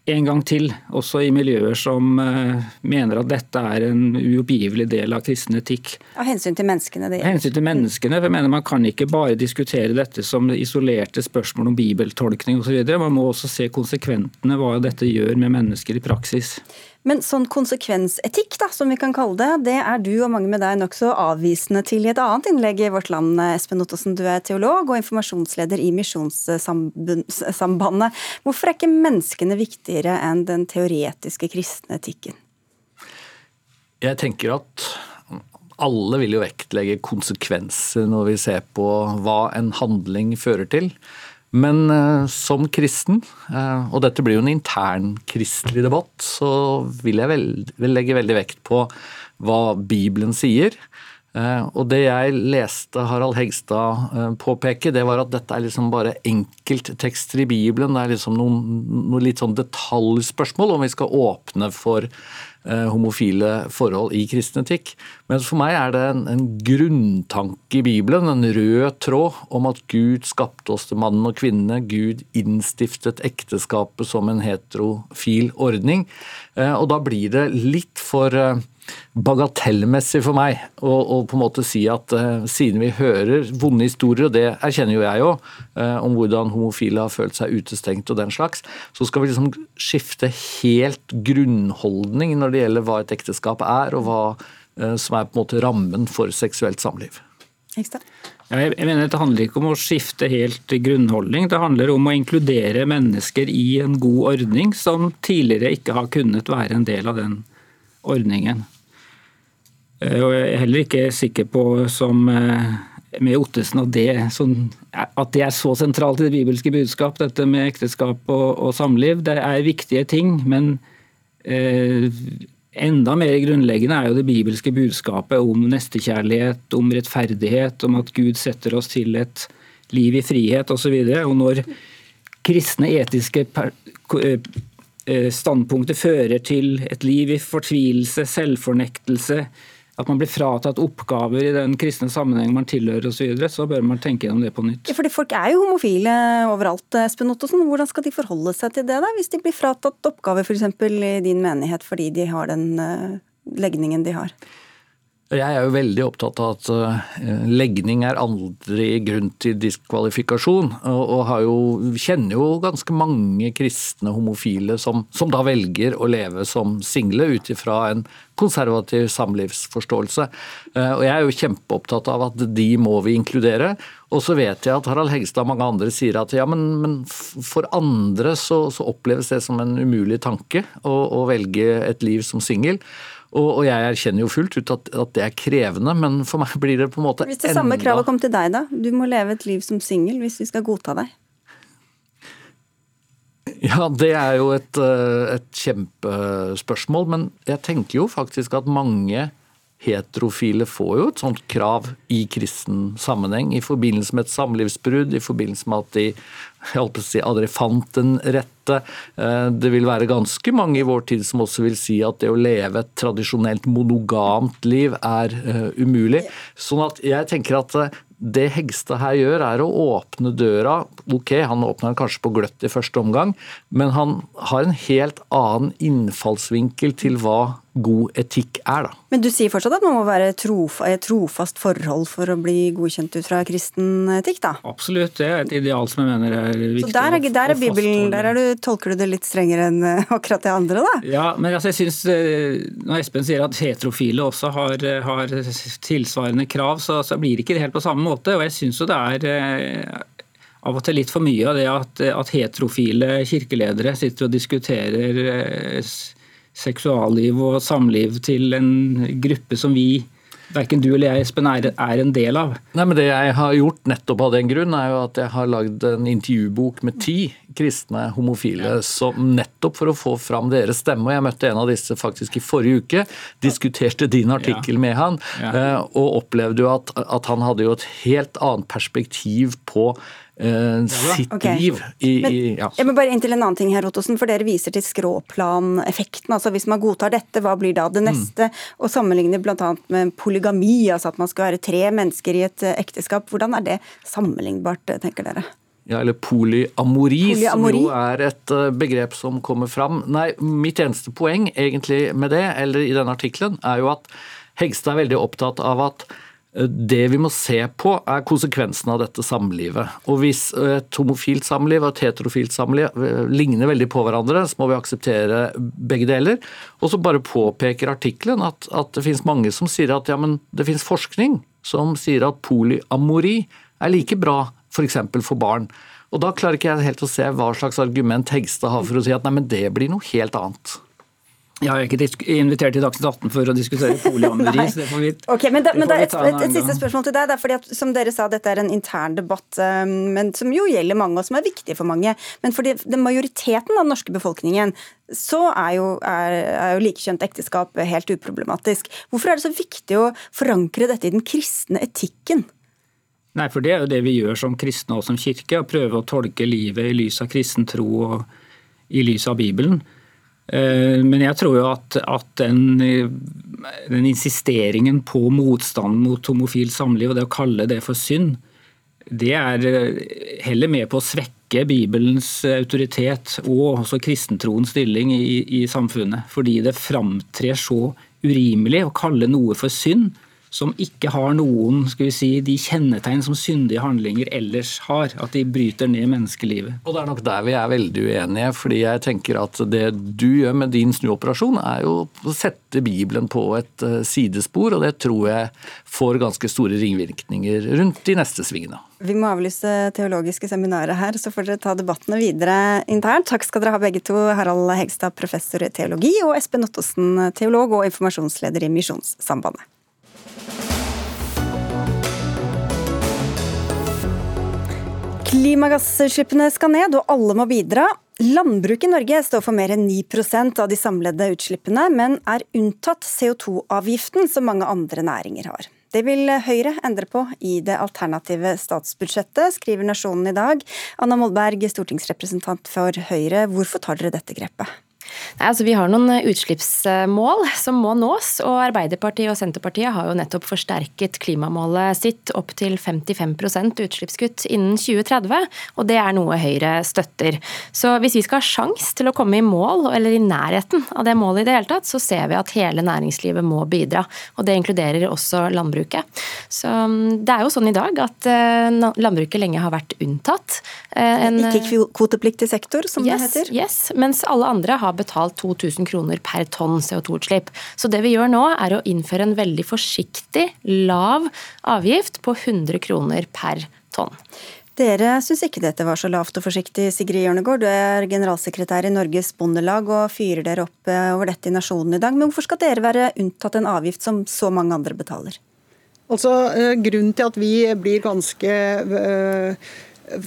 en gang til, også i miljøer som uh, mener at dette er en uoppgivelig del av kristen etikk. Av hensyn til menneskene? Det av hensyn til menneskene, for jeg mener Man kan ikke bare diskutere dette som isolerte spørsmål om bibeltolkning osv. Man må også se konsekventene, hva dette gjør med mennesker i praksis. Men sånn konsekvensetikk, da, som vi kan kalle det, det er du og mange med deg nokså avvisende til i et annet innlegg i Vårt Land. Espen Ottosen, du er teolog og informasjonsleder i Misjonssambandet. Hvorfor er ikke menneskene viktigere enn den teoretiske kristne etikken? Jeg tenker at alle vil jo vektlegge konsekvenser når vi ser på hva en handling fører til. Men uh, som kristen, uh, og dette blir jo en intern kristelig debatt, så vil jeg vel, vil legge veldig vekt på hva Bibelen sier. Uh, og det jeg leste Harald Hegstad påpeke, det var at dette er liksom bare enkelttekster i Bibelen. Det er liksom noen, noen litt sånn detaljspørsmål om vi skal åpne for Eh, homofile forhold i kristen etikk. Men for meg er det en, en, grunntanke i Bibelen, en rød tråd, om at Gud skapte oss til mannen og kvinne. Gud innstiftet ekteskapet som en heterofil ordning. Eh, og da blir det litt for eh, bagatellmessig for meg å, på en måte si at uh, siden vi hører vonde historier, og det erkjenner jo jeg òg, uh, om hvordan homofile har følt seg utestengt og den slags, så skal vi liksom skifte helt grunnholdning når det gjelder hva et ekteskap er, og hva uh, som er på en måte rammen for seksuelt samliv. Jeg mener Det handler ikke om å skifte helt grunnholdning, det handler om å inkludere mennesker i en god ordning som tidligere ikke har kunnet være en del av den ordningen. Eh, jeg er heller ikke sikker på, som eh, med Ottesen, at det, som, at det, er så sentralt i det bibelske budskap, dette med ekteskap og, og samliv. Det er viktige ting, men eh, enda mer grunnleggende er jo det bibelske budskapet om nestekjærlighet, om rettferdighet, om at Gud setter oss til et liv i frihet osv. Og, så og når kristne etiske per, standpunkter fører til et liv i fortvilelse, selvfornektelse, at man blir fratatt oppgaver i den kristne sammenheng man tilhører osv., så, videre, så bør man tenke gjennom det på nytt. Ja, fordi Folk er jo homofile overalt. Espen Ottosen. Hvordan skal de forholde seg til det, da, hvis de blir fratatt oppgaver f.eks. I din menighet fordi de har den uh, legningen de har? Jeg er jo veldig opptatt av at eh, legning er aldri grunn til diskvalifikasjon. Og, jo, kjenner jo ganske mange kristne homofile som, som da velger å leve som single ut ifra en konservativ samlivsforståelse. Eh, og Jeg er jo kjempeopptatt av at de må vi inkludere. Og så vet jeg at Harald Hegstad og mange andre sier at ja, men, men for andre så, så, oppleves det som en umulig tanke å, å velge et liv som singel. Og, og, jeg erkjenner jo fullt ut at, at, det er krevende, men for meg blir det på en måte enda Hvis det samme kravet kom til deg, da? Du må leve et liv som singel hvis vi skal godta deg. Ja, det er jo et, eh, et kjempespørsmål, men jeg tenker jo faktisk at mange heterofile får jo et sånt krav i kristen sammenheng, i forbindelse med et samlivsbrudd, i forbindelse med at de si, aldri fant den rette. Eh, det vil være ganske mange i vår tid som også vil si at det å leve et tradisjonelt monogamt liv er uh, umulig. Sånn at jeg tenker at uh, det Hegstad her gjør, er å åpne døra. Ok, han åpner den kanskje på gløtt i første omgang, men han har en helt annen innfallsvinkel til hva god etikk er, da. Men du sier fortsatt at man må være trof et trofast forhold for å bli godkjent ut fra kristen etikk, da? Absolutt, det er et ideal som jeg mener er viktig. Så der er, der er Bibelen, der er du, tolker du det litt strengere enn eh, akkurat det andre, da? Ja, men altså, jeg synes, eh, når Espen sier at heterofile også har, har tilsvarende krav, så, så blir det ikke helt på samme måte. Og jeg syns jo det er eh, av og til litt for mye av det at, at heterofile kirkeledere sitter og diskuterer eh, seksualliv og samliv til en gruppe som vi verken du eller jeg Espen, er, er, en del av. Nei, men Det jeg har gjort nettopp av den grunn, er jo at jeg har lagd en intervjubok med ti kristne homofile, som nettopp for å få fram deres stemme. og Jeg møtte en av disse faktisk i forrige uke. Diskuterte din artikkel ja. med han. Eh, og opplevde jo at, at han hadde jo et helt annet perspektiv på sitt okay. liv. I, Men, i, ja. Jeg må bare inn til en annen ting her, Ottosen, for Dere viser til skråplaneffekten. altså Hvis man godtar dette, hva blir da det mm. neste? Mm. Og sammenligner bl.a. med polygami, altså at man skal være tre mennesker i et eh, ekteskap. Hvordan er det sammenlignbart, eh, tenker dere? Ja, eller polyamori, polyamori, som jo er et eh, begrep som kommer fram. Nei, Mitt eneste poeng egentlig med det, eller i denne artikkelen, er jo at Hegstad er veldig opptatt av at det vi må se på, er konsekvensen av dette samlivet. Og Hvis et homofilt samliv og et heterofilt samliv eh, ligner veldig på hverandre, så må vi akseptere begge deler. Og så bare påpeker artikkelen at, at, det finnes mange som sier at ja, men det finnes forskning som sier at polyamori er like bra f.eks. For, for barn. Og Da klarer ikke jeg helt å se hva slags argument Hegstad har for å si at nei, men det blir noe helt annet. Jeg har ikke invitert til Dagsnytt 18 for å diskutere polyamori. så det får vi, okay, men, da, men da, et, et, et, siste spørsmål til deg. Det er fordi at, som dere sa, Dette er en intern debatt um, men som jo gjelder mange, og som er viktig for mange. Men for den majoriteten av den norske befolkningen så er jo, er, er jo likekjønt ekteskap helt uproblematisk. Hvorfor er det så viktig å forankre dette i den kristne etikken? Nei, for Det er jo det vi gjør som kristne og som kirke. Å prøve å tolke livet i lys av kristen tro og i lys av Bibelen. Eh, men jeg tror jo at, at den, den, insisteringen på motstand mot homofilt samliv, og det å kalle det for synd, det er eh, heller med på å svekke Bibelens autoritet og også kristentroens stilling i, i samfunnet. Fordi det framtrer så urimelig å kalle noe for synd som ikke har noen skal vi si, de kjennetegn som syndige handlinger ellers har. At de bryter ned menneskelivet. Og Det er nok der vi er veldig uenige. fordi jeg tenker at Det du gjør med din snuoperasjon, er jo å sette Bibelen på et eh, sidespor. Og det tror jeg får ganske store ringvirkninger rundt de neste svingene. Vi må avlyse teologiske seminaret her, så får dere ta debattene videre internt. Takk skal dere ha begge to, Harald Hegstad, professor i teologi, og Espen Ottosen, teolog og informasjonsleder i Misjonssambandet. Klimagassutslippene skal ned, og alle må bidra. Landbruket i Norge står for mer enn 9% av de samlede utslippene, men er unntatt CO2-avgiften som mange andre næringer har. Det vil Høyre endre på i det alternative statsbudsjettet, skriver Nasjonen i dag. Anna Molberg, stortingsrepresentant for Høyre, hvorfor tar dere dette grepet? Nei, altså Vi har noen eh, utslippsmål som må nås. og Arbeiderpartiet og Senterpartiet har jo nettopp forsterket klimamålet sitt opp til 55% utslippskutt innen 2030. og Det er noe Høyre støtter. Så Hvis vi skal ha sjans til å komme i mål, eller i nærheten av det målet i det hele tatt, så ser vi at hele næringslivet må bidra. og Det inkluderer også landbruket. Så mm, Det er jo sånn i dag at eh, landbruket lenge har vært unntatt. Eh, en, Ikke kvotepliktig sektor, som yes, det heter? Yes, mens alle andre har betalt 2000 kroner per tonn CO2-utslipp. Så det vi gjør nå, er å innføre en veldig forsiktig, lav avgift på 100 kroner per tonn. Dere syns ikke dette var så lavt og forsiktig, Sigrid Hjørnegård. Du er generalsekretær i Norges Bondelag og fyrer dere opp eh, over dette i Nasjonen i dag. Men hvorfor skal dere være unntatt en avgift som så mange andre betaler? Altså, eh, Grunnen til at vi blir ganske øh,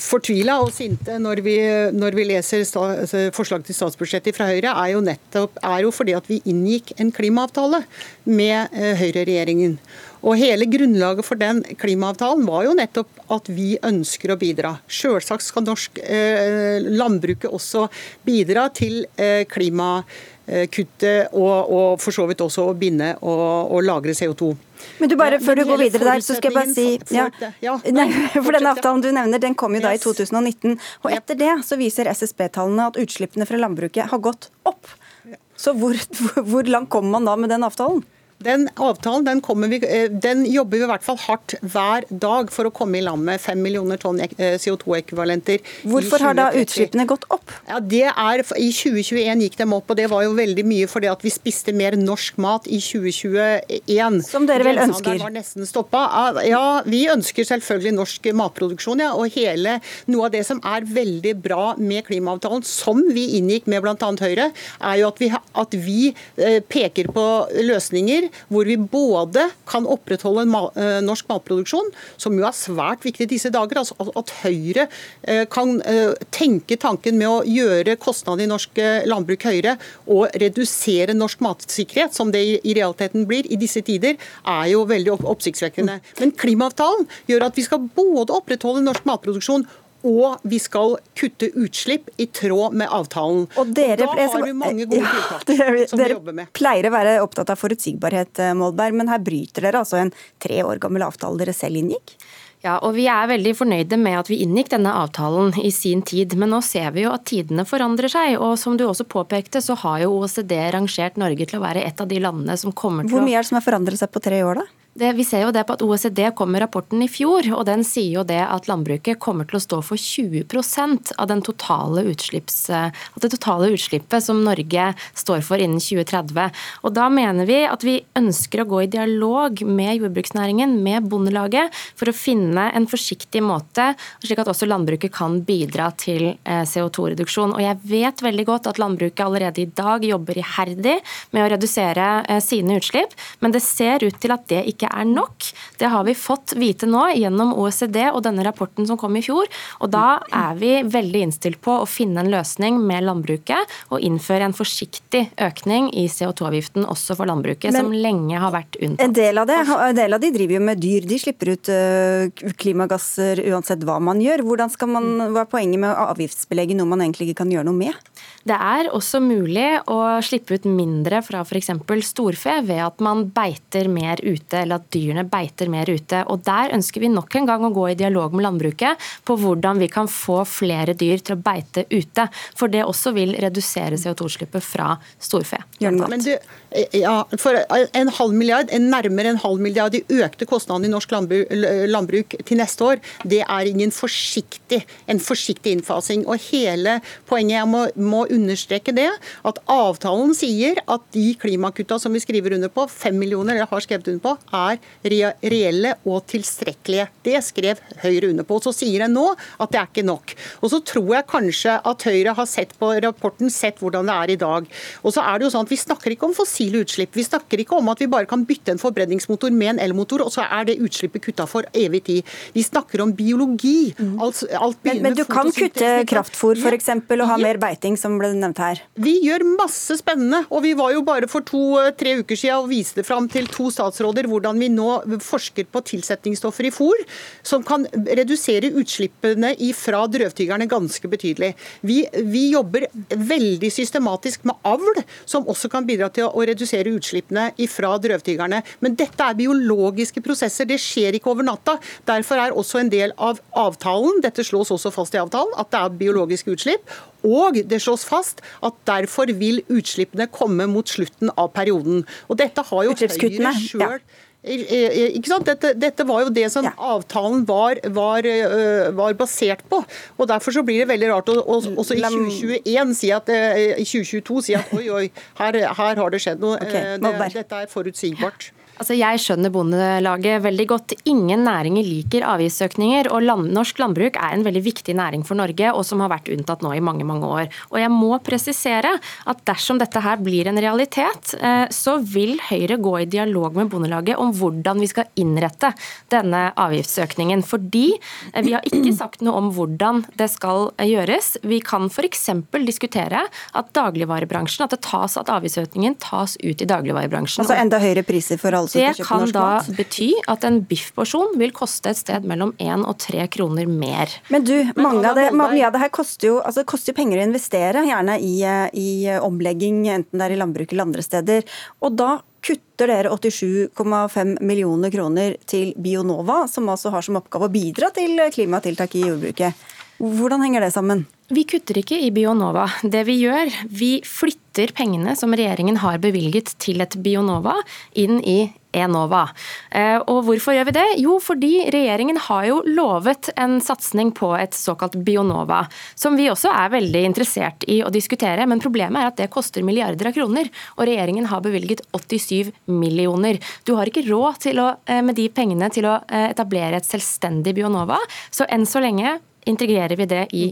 fortvila og sinte når vi, når vi leser altså, forslag til statsbudsjettet fra Høyre, er jo nettopp er jo fordi at vi inngikk en klimaavtale med eh, høyreregjeringen. Og Hele grunnlaget for den klimaavtalen var jo nettopp at vi ønsker å bidra. Selvsagt skal norsk eh, landbruket også bidra til eh, klimakuttet og, og, for så vidt også å binde og, og lagre CO2. Men du bare, Før du går videre der, så skal jeg bare si ja, nei, for denne avtalen du nevner, den kom jo da i 2019. Og etter det så viser SSB-tallene at utslippene fra landbruket har gått opp. Så hvor, hvor langt kommer man da med den avtalen? Den avtalen den, vi, eh, den, jobber vi i hvert fall hardt hver dag for å komme i land med 5 millioner tonn eh, CO2-ekvivalenter. Hvorfor har da utslippene gått opp? Ja, det er, I 2021 gikk de opp, og det var jo veldig mye fordi at vi spiste mer norsk mat i 2021. Som dere vel ønsker? var nesten Ja, vi ønsker selvfølgelig norsk matproduksjon. Ja, og hele Noe av det som er veldig bra med klimaavtalen, som vi inngikk med bl.a. Høyre, er jo at vi, at vi eh, peker på løsninger hvor vi både kan opprettholde en eh, norsk matproduksjon, som jo er svært viktig i disse dager. altså At Høyre eh, kan eh, tenke tanken med å gjøre kostnadene i norsk landbruk høyere og redusere norsk matsikkerhet, som det i realiteten blir i disse tider, er jo veldig oppsiktsvekkende. Men klimaavtalen gjør at vi skal både opprettholde norsk matproduksjon og vi skal kutte utslipp i tråd med avtalen. Og, dere, og Da har vi mange gode tiltak ja, dere, som vi jobber med. Dere pleier å være opptatt av forutsigbarhet, eh, Målberg, men her bryter dere altså en tre år gammel avtale dere selv inngikk? Ja, og Vi er veldig fornøyde med at vi inngikk denne avtalen i sin tid, men nå ser vi jo at tidene forandrer seg. og Som du også påpekte, så har jo OECD rangert Norge til å være et av de landene som kommer til å Hvor mye er det som har forandret seg på tre år, da? Det, vi ser jo det på at OECD kom med rapporten i fjor, og den sier jo det at landbruket kommer til å stå for 20 av den totale det totale utslippet som Norge står for innen 2030. Og Da mener vi at vi ønsker å gå i dialog med jordbruksnæringen, med Bondelaget, for å finne en forsiktig måte, slik at også landbruket kan bidra til eh, CO2-reduksjon. Og Jeg vet veldig godt at landbruket allerede i dag jobber iherdig med å redusere eh, sine utslipp, men det ser ut til at det ikke er nok. Det har vi fått vite nå gjennom OECD og denne rapporten som kom i fjor. Og da er vi veldig innstilt på å finne en løsning med landbruket og innføre en forsiktig økning i CO2-avgiften også for landbruket, Men, som lenge har vært unntatt. En del, av det, en del av de driver jo med dyr. De slipper ut uh, klimagasser uansett hva man gjør. Hvordan skal man, Hva er poenget med å avgiftsbelegge noe man egentlig ikke kan gjøre noe med? Det er også mulig å slippe ut mindre fra f.eks. storfe ved at man beiter mer ute, eller at dyrene beiter mer ute. Og Der ønsker vi nok en gang å gå i dialog med landbruket på hvordan vi kan få flere dyr til å beite ute. For det også vil redusere CO2-utslippet fra storfe. Men du, ja, for en halv milliard, en nærmere en halv milliard i økte kostnader i norsk landbruk, landbruk til neste år, det er ingen forsiktig, en forsiktig innfasing. Og hele poenget jeg må, må understreke det, at avtalen sier at de klimakutta som vi skriver under på, fem millioner, eller har skrevet under på, er reelle og tilstrekkelige. Det skrev Høyre under på. Så sier en nå at det er ikke nok. Og så tror jeg kanskje at Høyre har sett på rapporten, sett hvordan det er i dag. Og så er det jo sånn at Vi snakker ikke om fossile utslipp. Vi snakker ikke om at vi bare kan bytte en forbrenningsmotor med en elmotor, og så er det utslippet kutta for evig tid. Vi snakker om biologi. Alt, alt men, men, du kan kutte kraftfôr f.eks. og ha mer beiting, som ble nevnt her? Vi gjør masse spennende. Og vi var jo bare for to-tre uker siden og viste fram til to statsråder hvordan hvordan vi nå forsker på tilsetningsstoffer i fôr som kan redusere utslippene fra drøvtyggerne ganske betydelig. Vi, vi jobber veldig systematisk med avl, som også kan bidra til å redusere utslippene fra drøvtyggerne. Men dette er biologiske prosesser, det skjer ikke over natta. Derfor er også en del av avtalen, dette slås også fast i avtalen, at det er biologiske utslipp. Og det slås fast at derfor vil utslippene komme mot slutten av perioden. Og dette har jo Høyre sjøl. Dette, dette, var jo det som ja. avtalen var, var, var, basert på. og Derfor så blir det veldig rart å også i 2021 si at, i 2022 si at oi, oi, her, her har det skjedd noe. Okay, det, dette er forutsigbart. Altså, jeg skjønner Bondelaget veldig godt. Ingen næringer liker avgiftsøkninger, og land, norsk landbruk er en veldig viktig næring for Norge, og som har vært unntatt nå i mange mange år. Og Jeg må presisere at dersom dette her blir en realitet, eh, så vil Høyre gå i dialog med Bondelaget om hvordan vi skal innrette denne avgiftsøkningen. Fordi eh, vi har ikke sagt noe om hvordan det skal eh, gjøres. Vi kan f.eks. diskutere at dagligvarebransjen, at det tas at avgiftsøkningen tas ut i dagligvarebransjen. Altså enda høyere priser for alle det kan da bety at en biffporsjon vil koste et sted mellom én og tre kroner mer. Men du, mange av det, mye av det her koster jo, altså det koster penger å investere, gjerne i, i omlegging, enten det er i landbruket eller andre steder. Og da kutter dere 87,5 millioner kroner til Bionova, som altså har som oppgave å bidra til klimatiltak i jordbruket. Hvordan henger det sammen? Vi kutter ikke i Bionova. Det vi gjør, vi flytter pengene som regjeringen har bevilget til et Bionova, inn i Enova. Eh, og hvorfor gjør vi det? Jo, fordi regjeringen har jo lovet en satsing på et såkalt Bionova, som vi også er veldig interessert i å diskutere. Men problemet er at det koster milliarder av kroner, og regjeringen har bevilget 87 millioner. Du har ikke råd å, eh, med de pengene til å eh, etablere et selvstendig Bionova, så enn så lenge integrerer vi det i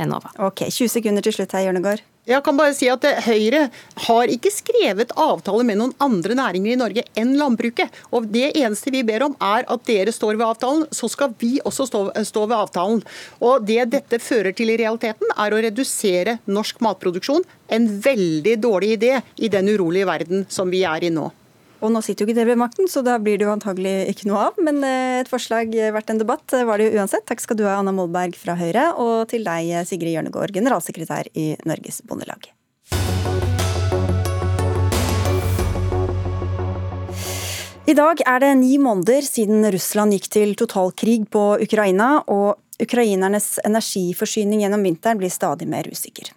Enova. Ok, 20 sekunder til slutt her, Hjørnegård. Jeg kan bare si at Høyre har ikke skrevet avtale med noen andre næringer i Norge enn landbruket. Og Det eneste vi ber om er at dere står ved avtalen, så skal vi også stå, stå ved avtalen. Og Det dette fører til i realiteten, er å redusere norsk matproduksjon. En veldig dårlig idé i den urolige verden som vi er i nå. Og nå sitter jo ikke dere ved makten, så da blir det jo antagelig ikke noe av. Men eh, et forslag verdt en debatt var det jo uansett. Takk skal du ha, Anna Molberg fra Høyre, og til deg, Sigrid Hjørnegård, generalsekretær i Norges Bondelag. I dag er det ni måneder siden Russland gikk til totalkrig på Ukraina, og ukrainernes energiforsyning gjennom vinteren blir stadig mer usikker.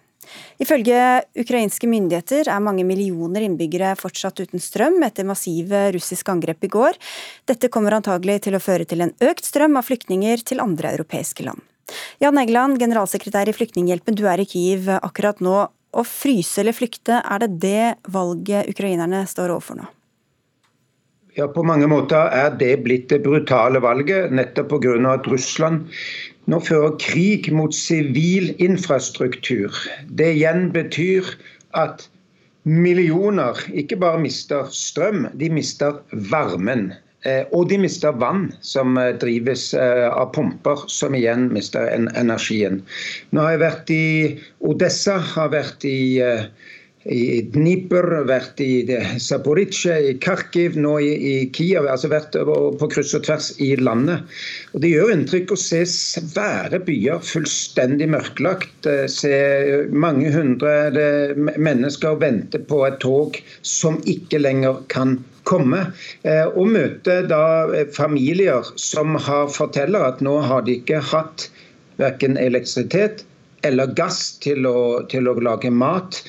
Ifølge ukrainske myndigheter er mange millioner innbyggere fortsatt uten strøm etter massive russiske angrep i går. Dette kommer antagelig til å føre til en økt strøm av flyktninger til andre europeiske land. Jan Egeland, generalsekretær i Flyktninghjelpen, du er i Kiev akkurat nå. Å fryse eller flykte, er det det valget ukrainerne står overfor nå? Ja, På mange måter er det blitt det brutale valget, nettopp pga. at Russland nå fører krig mot sivil infrastruktur. Det igjen betyr at millioner ikke bare mister strøm, de mister varmen. Eh, og de mister vann, som eh, drives eh, av pumper, som igjen mister energien. Nå har jeg vært i Odessa, har vært i i Dnipr, vært i Zaporizjzja, i Kharkiv, nå i, i Kiev. altså vært på kryss og tvers i landet. Og Det gjør inntrykk å se svære byer fullstendig mørklagt. Eh, se mange hundre mennesker vente på et tog som ikke lenger kan komme. Eh, og møte da eh, familier som har forteller at nå har de ikke hatt verken elektrisitet eller gass til å, til å lage mat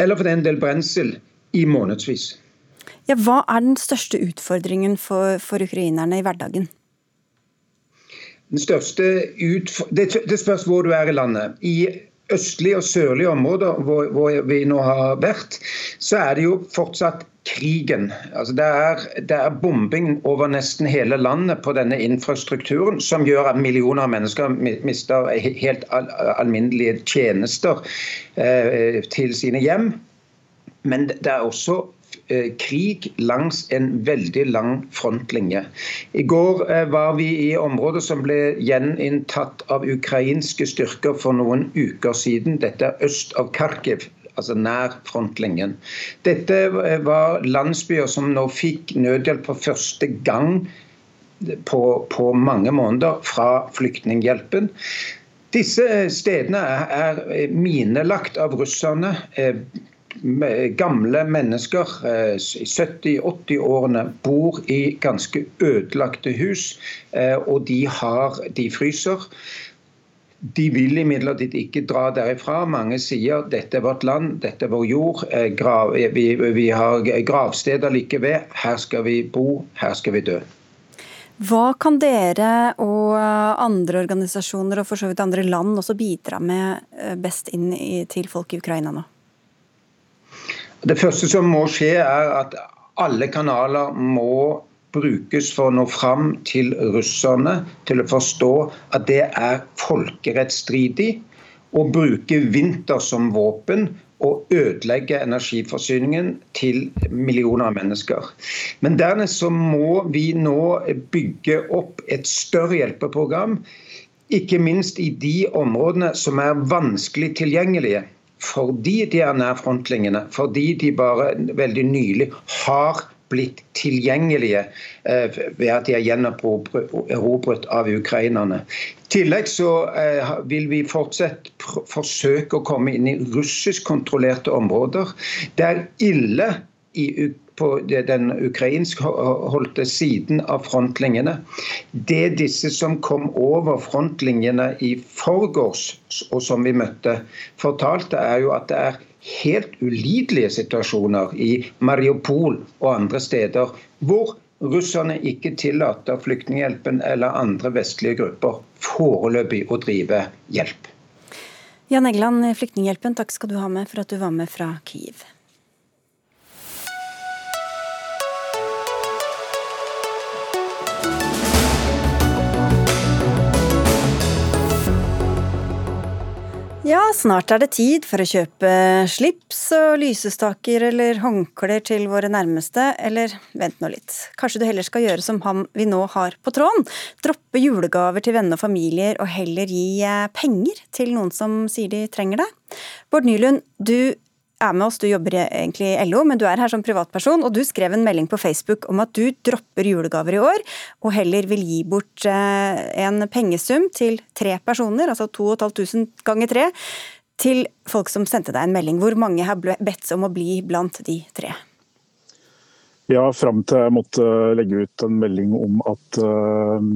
eller for den del brensel, i månedsvis. Ja, hva er den største utfordringen for, for ukrainerne i hverdagen? Den største det, det spørs hvor du er i landet. I østlige og sørlige områder hvor, hvor, vi nå har vært, så er det jo fortsatt krigen. Altså det, er, det, er, bombing over nesten hele landet på denne infrastrukturen, som gjør at millioner av mennesker mister helt alminnelige tjenester eh, til sine hjem. Men det er også eh, krig langs en veldig lang frontlinje. I går eh, var vi i området som ble gjeninntatt av ukrainske styrker for noen uker siden. Dette er øst av Kharkiv, altså nær frontlinjen. Dette var landsbyer som nå fikk nødhjelp for første gang på, på mange måneder fra Flyktninghjelpen. Disse stedene er minelagt av russerne gamle mennesker i 70-80-årene bor i ganske ødelagte hus, eh, og de, har, de fryser. De vil imidlertid ikke dra derifra. Mange sier dette er vårt land, dette er vår jord. Eh, grav, vi, vi, har gravsteder like ved. Her skal vi bo, her skal vi dø. Hva kan dere og andre organisasjoner og for så vidt andre land også bidra med eh, best inn til folk i Ukraina nå? Det første som må skje, er at alle kanaler må brukes for å nå fram til russerne, til å forstå at det er folkerettsstridig å bruke vinter som våpen og ødelegge energiforsyningen til millioner av mennesker. Men dernest så må vi nå bygge opp et større hjelpeprogram, ikke minst i de områdene som er vanskelig tilgjengelige fordi de er nær frontlinjene, fordi de bare veldig nylig har blitt tilgjengelige eh, ved at de er gjenerobret av ukrainerne. I tillegg så eh, vil vi fortsatt forsøke å komme inn i russiskkontrollerte områder. Det er ille i på den ukrainskholdte siden av frontlinjene. Det disse som kom over frontlinjene i forgårs, og som vi møtte, fortalte, er jo at det er helt ulidelige situasjoner i Mariupol og andre steder hvor russerne ikke tillater Flyktninghjelpen eller andre vestlige grupper foreløpig å drive hjelp. Jan Egeland, Flyktninghjelpen, takk skal du ha med for at du var med fra Kiev. Ja, snart er det tid for å kjøpe slips og lysestaker eller håndklær til våre nærmeste, eller vent nå litt, kanskje du heller skal gjøre som han vi nå har på tråden, droppe julegaver til venner og familier og heller gi eh, penger til noen som sier de trenger det. Bård Nylund, du er med oss, du jobber egentlig i LO, men du er her som privatperson, og du skrev en melding på Facebook om at du dropper julegaver i år, og heller vil gi bort eh, en pengesum til tre personer, altså 2500 ganger tre, til folk som sendte deg en melding. Hvor mange har bedt om å bli blant de tre? Ja, fram til jeg måtte legge ut en melding om at, eh,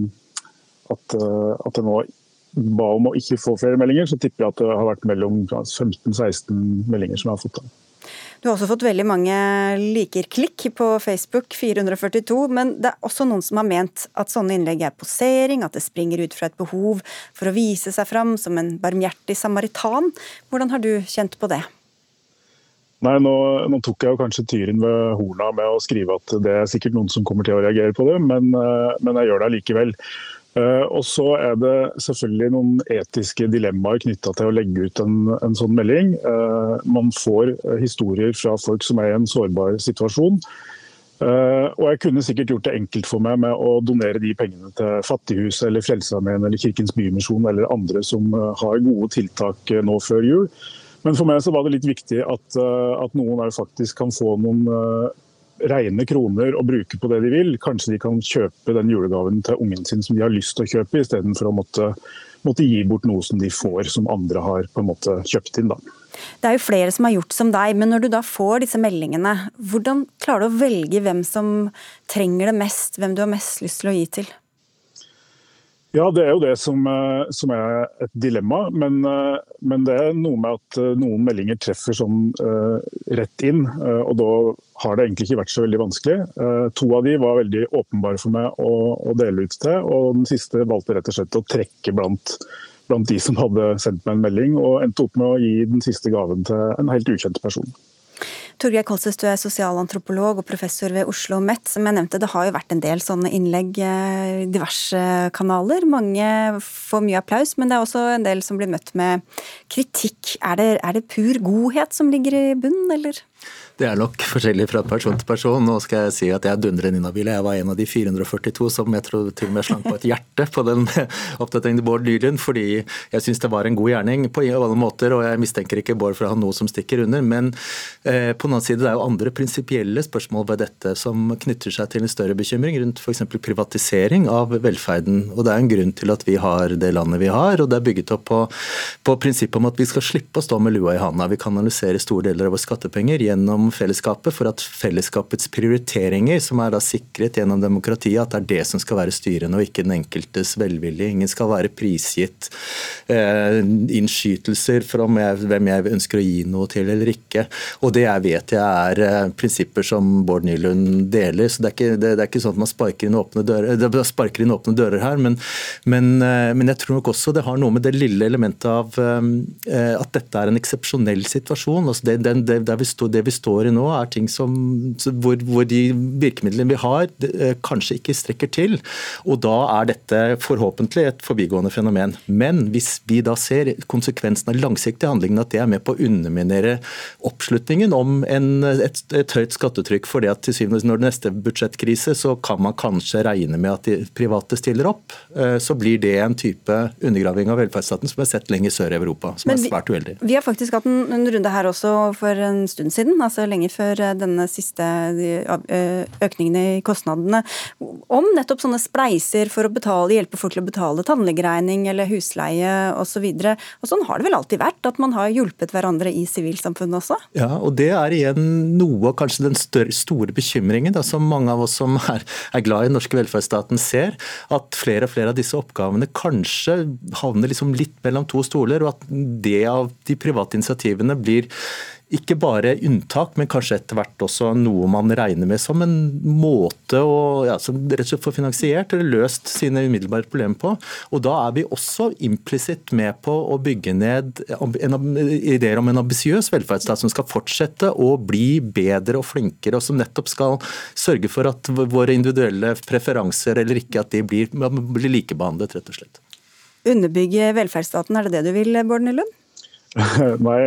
at, eh, at det nå ba om å ikke få flere meldinger, så tipper jeg at det har vært mellom 15-16 meldinger som jeg har fått. av. Du har også fått veldig mange liker-klikk på Facebook, 442, men det er også noen som har ment at sånne innlegg er posering, at det springer ut fra et behov for å vise seg fram som en barmhjertig samaritan. Hvordan har du kjent på det? Nei, nå, nå, tok jeg jo kanskje tyren ved horna med å skrive at det er sikkert noen som kommer til å reagere på det, men, eh, men jeg gjør det allikevel. Eh, og så er det selvfølgelig noen etiske dilemmaer knytta til å legge ut en, en, sånn melding. Eh, man får eh, historier fra folk som er i en sårbar situasjon. Og jeg kunne sikkert gjort det enkelt for meg med å donere de pengene til Fattighuset eller Frelsesarmeen eller Kirkens Bymisjon eller andre som har gode tiltak nå før jul. Men for meg så var det litt viktig at, at noen faktisk kan få noen rene kroner å bruke på det de vil. Kanskje de kan kjøpe den julegaven til ungen sin som de har lyst til å kjøpe, istedenfor å måtte, måtte, gi bort noe som de får, som andre har på en måte kjøpt inn. Da. Det er jo flere som har gjort som deg, men når du da får disse meldingene, hvordan klarer du å velge hvem som trenger det mest, hvem du har mest lyst til å gi til? Ja, det er jo det som, eh, som er et dilemma. Men, eh, men, det er noe med at eh, noen meldinger treffer sånn uh, rett inn. Uh, og da har det egentlig ikke vært så veldig vanskelig. Uh, to av de var veldig åpenbare for meg å, å, dele ut til. Og den siste valgte rett og slett å trekke blant, blant de som hadde sendt meg en melding, og endte opp med å gi den siste gaven til en helt ukjent person. Torgeir Kolsøs, du er sosialantropolog og professor ved Oslo OsloMet. Som jeg nevnte, det har jo vært en del sånne innlegg i eh, diverse kanaler. Mange får mye applaus, men det er også en del som blir møtt med kritikk. Er det, er det pur godhet som ligger i bunnen, eller? Det er nok forskjellig fra person til person. Nå skal jeg si at jeg er dundrende inhabil. Jeg var en av de 442 som jeg tror til og med slank på et hjerte på den oppdateringen til Bård Nylund, fordi jeg syns det var en god gjerning på alle måter. Og jeg mistenker ikke Bård for å ha noe som stikker under. Men eh, på annen side det er jo andre prinsipielle spørsmål ved dette som knytter seg til en større bekymring rundt f.eks. privatisering av velferden. Og det er en grunn til at vi har det landet vi har, og det er bygget opp på, på prinsippet om at vi skal slippe å stå med lua i handa. Vi kan analysere store deler av våre skattepenger gjennom fellesskapet, for at fellesskapets prioriteringer, som er da sikret gjennom demokratiet, at det er det som skal være styrende, og ikke den enkeltes velvilje. Ingen skal være prisgitt eh, innskytelser fra hvem jeg ønsker å gi noe til eller ikke. Og det jeg vet jeg er eh, prinsipper som Bård Nylund deler. så Det er ikke, det, det er ikke sånn at man sparker inn åpne dører, det sparker inn åpne dører her, men, men, eh, men, jeg tror nok også det har noe med det lille elementet av eh, at dette er en eksepsjonell situasjon. altså det, det, det, vi står, det vi står i nå, er ting som, hvor, hvor, de virkemidlene vi har, eh, kanskje ikke strekker til. Og da er dette forhåpentlig et forbigående fenomen. Men hvis vi da ser konsekvensen av langsiktige handlinger, at det er med på å underminere oppslutningen om en, et, et, høyt skattetrykk, for det at til syvende når det neste budsjettkrise, så kan man kanskje regne med at de private stiller opp, eh, så blir det en type undergraving av velferdsstaten som er sett lenger sør i Europa, som Men er svært uheldig. Vi har faktisk hatt en, en runde her også for en stund siden. altså lenge før eh, denne siste eh, økningen i kostnadene, om nettopp sånne spleiser for å betale, hjelpe folk til å betale tannlegeregning eller husleie osv. Og, og sånn har det vel alltid vært, at man har hjulpet hverandre i sivilsamfunnet også? Ja, og det er igjen noe, av kanskje den større, store bekymringen da, som mange av oss som er, er glad i den norske velferdsstaten ser, at flere og flere av disse oppgavene kanskje havner liksom litt mellom to stoler, og at det av de private initiativene blir ikke bare unntak, men kanskje etter hvert også noe man regner med som en måte å ja, rett og slett få finansiert eller løst sine umiddelbare problemer på. Og Da er vi også implisitt med på å bygge ned ideer om en ambisiøs velferdsstat som skal fortsette å bli bedre og flinkere, og som nettopp skal sørge for at våre individuelle preferanser eller ikke, at de blir, blir likebehandlet, rett og slett. Underbygge velferdsstaten, er det det du vil, Bård Nylund? Nei,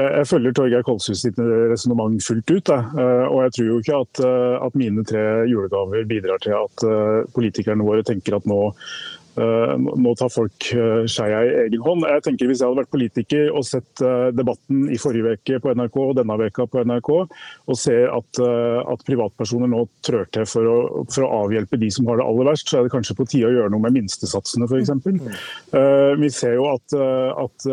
jeg, Eh, følger Torgeir Kolshus sitt resonnement fullt ut. Da. og jeg tror jo ikke at, eh, at mine tre julegaver bidrar til at politikerne våre tenker at nå Eh, nå tar folk eh, skeia i egen hånd. Jeg tenker Hvis jeg hadde vært politiker og sett eh, debatten i forrige uke på NRK og denne veka på NRK, og ser at, at privatpersoner nå trør til for å, for å, avhjelpe de som har det aller verst, så er det kanskje på tide å gjøre noe med minstesatsene f.eks. Vi ser jo at, at,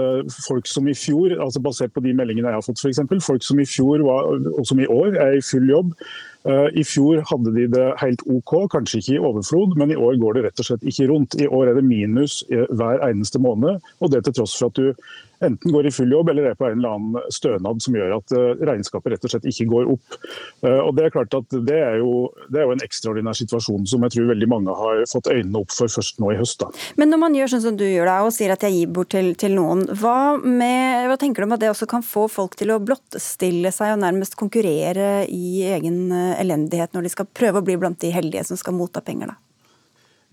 folk som i fjor, altså basert på de meldingene jeg har fått f.eks., folk som i fjor var, og som i år er i full jobb, Eh, I fjor hadde de det helt OK, kanskje ikke i overflod, men i år går det rett og slett ikke rundt. I år er det minus eh, hver eneste måned, og det til tross for at du enten går i full jobb eller er på en eller annen stønad som gjør at eh, regnskapet rett og slett ikke går opp. Og Det er klart at det er jo, det er jo en ekstraordinær situasjon som jeg tror veldig mange har fått øynene opp for først nå i høst. Da. Men når man gjør sånn som du gjør da, og sier at jeg gir bort til, til noen, hva, med, hva tenker du om at det også kan få folk til å blottstille seg og nærmest konkurrere i egen elendighet når de skal prøve å bli blant de heldige som skal motta penger? da?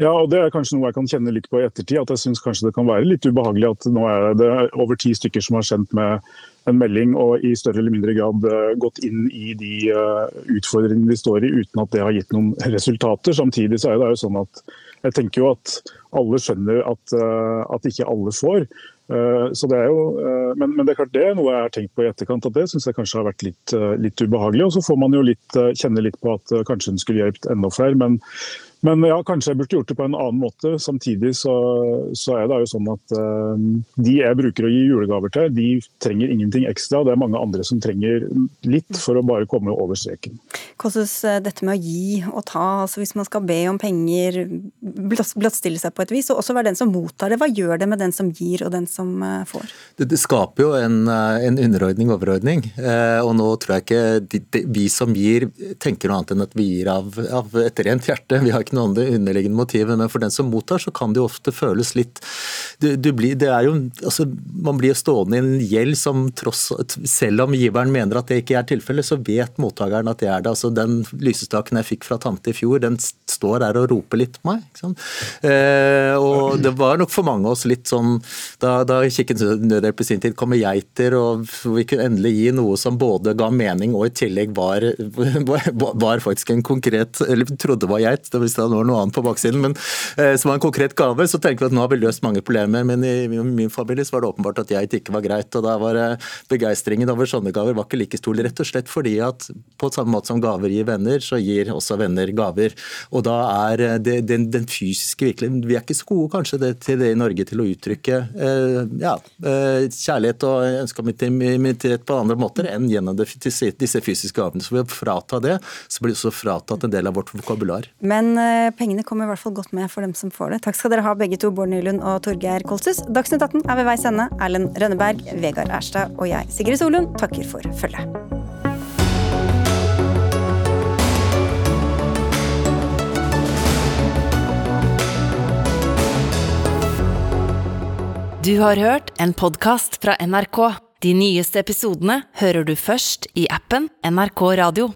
Ja, og Det er kanskje noe jeg kan kjenne litt på i ettertid. at jeg synes kanskje Det kan være litt ubehagelig at nå er det over ti stykker som har sendt med en melding og i større eller mindre grad eh, gått inn i de eh, utfordringene de står i uten at det har gitt noen resultater. Samtidig så er det jo sånn at jeg tenker jo at alle skjønner at, eh, at ikke alle får. Så det er jo, men, men, det er klart det er noe jeg har tenkt på i etterkant, at det syns jeg kanskje har vært litt, litt ubehagelig. Og så får man jo litt, kjenne litt på at kanskje den skulle hjulpet enda flere. Men, men ja, kanskje jeg burde gjort det på en annen måte. Samtidig så, så er det jo sånn at uh, de jeg bruker å gi julegaver til, de trenger ingenting ekstra. Det er mange andre som trenger litt for å bare komme over streken. Hvordan eh, dette med å gi og ta, altså hvis man skal be om penger, blottstille seg på et vis, og også være den som mottar det, hva gjør det med den som gir og den som uh, får? Det, det, skaper jo en, en underordning-overordning. Uh, og nå tror jeg ikke de, de, vi som gir tenker noe annet enn at vi gir av, av et rent hjerte. Vi har ikke ikke noe underliggende motiver, Men for den som mottar, så kan det jo ofte føles litt du, du blir, det er jo, altså, Man blir jo stående i en gjeld som tross Selv om giveren mener at det ikke er tilfellet, så vet mottakeren at det er det. Altså, den lysestaken jeg fikk fra tante i fjor, den står der og roper litt på meg. Eh, og det var nok for mange av oss litt sånn Da, da Kirkens Nødhjelp i sin tid kom med geiter, og vi kunne endelig gi noe som både ga mening og i tillegg var, var, var faktisk en konkret Eller trodde var geit, det visste det var noe annet på baksiden, men eh, som var en konkret gave, så tenker vi at nå har vi løst mange problemer. Men i min familie så var det åpenbart at geit ikke var greit. og da var Begeistringen over sånne gaver var ikke like stor, rett og slett fordi at på samme måte som gaver gir venner, så gir også venner gaver. Og da er det, den, den, fysiske virkeligheten Vi er ikke så gode kanskje det, til det i Norge til å uttrykke eh, ja, eh, kjærlighet og ønske om intimitet på andre måter enn gjennom det, disse fysiske gavene. Så ved å frata det, så blir det også fratatt en del av vårt vokabular. Men eh, pengene kommer i hvert fall godt med for dem som får det. Takk skal dere ha begge to, Bård Nylund og Torgeir Kolshus. Dagsnytt 18 er ved veis ende. Erlend Rønneberg, Vegard Erstad og jeg, Sigrid Solund, takker for følget. Du har hørt en podkast fra NRK. De nyeste episodene hører du først i appen NRK Radio.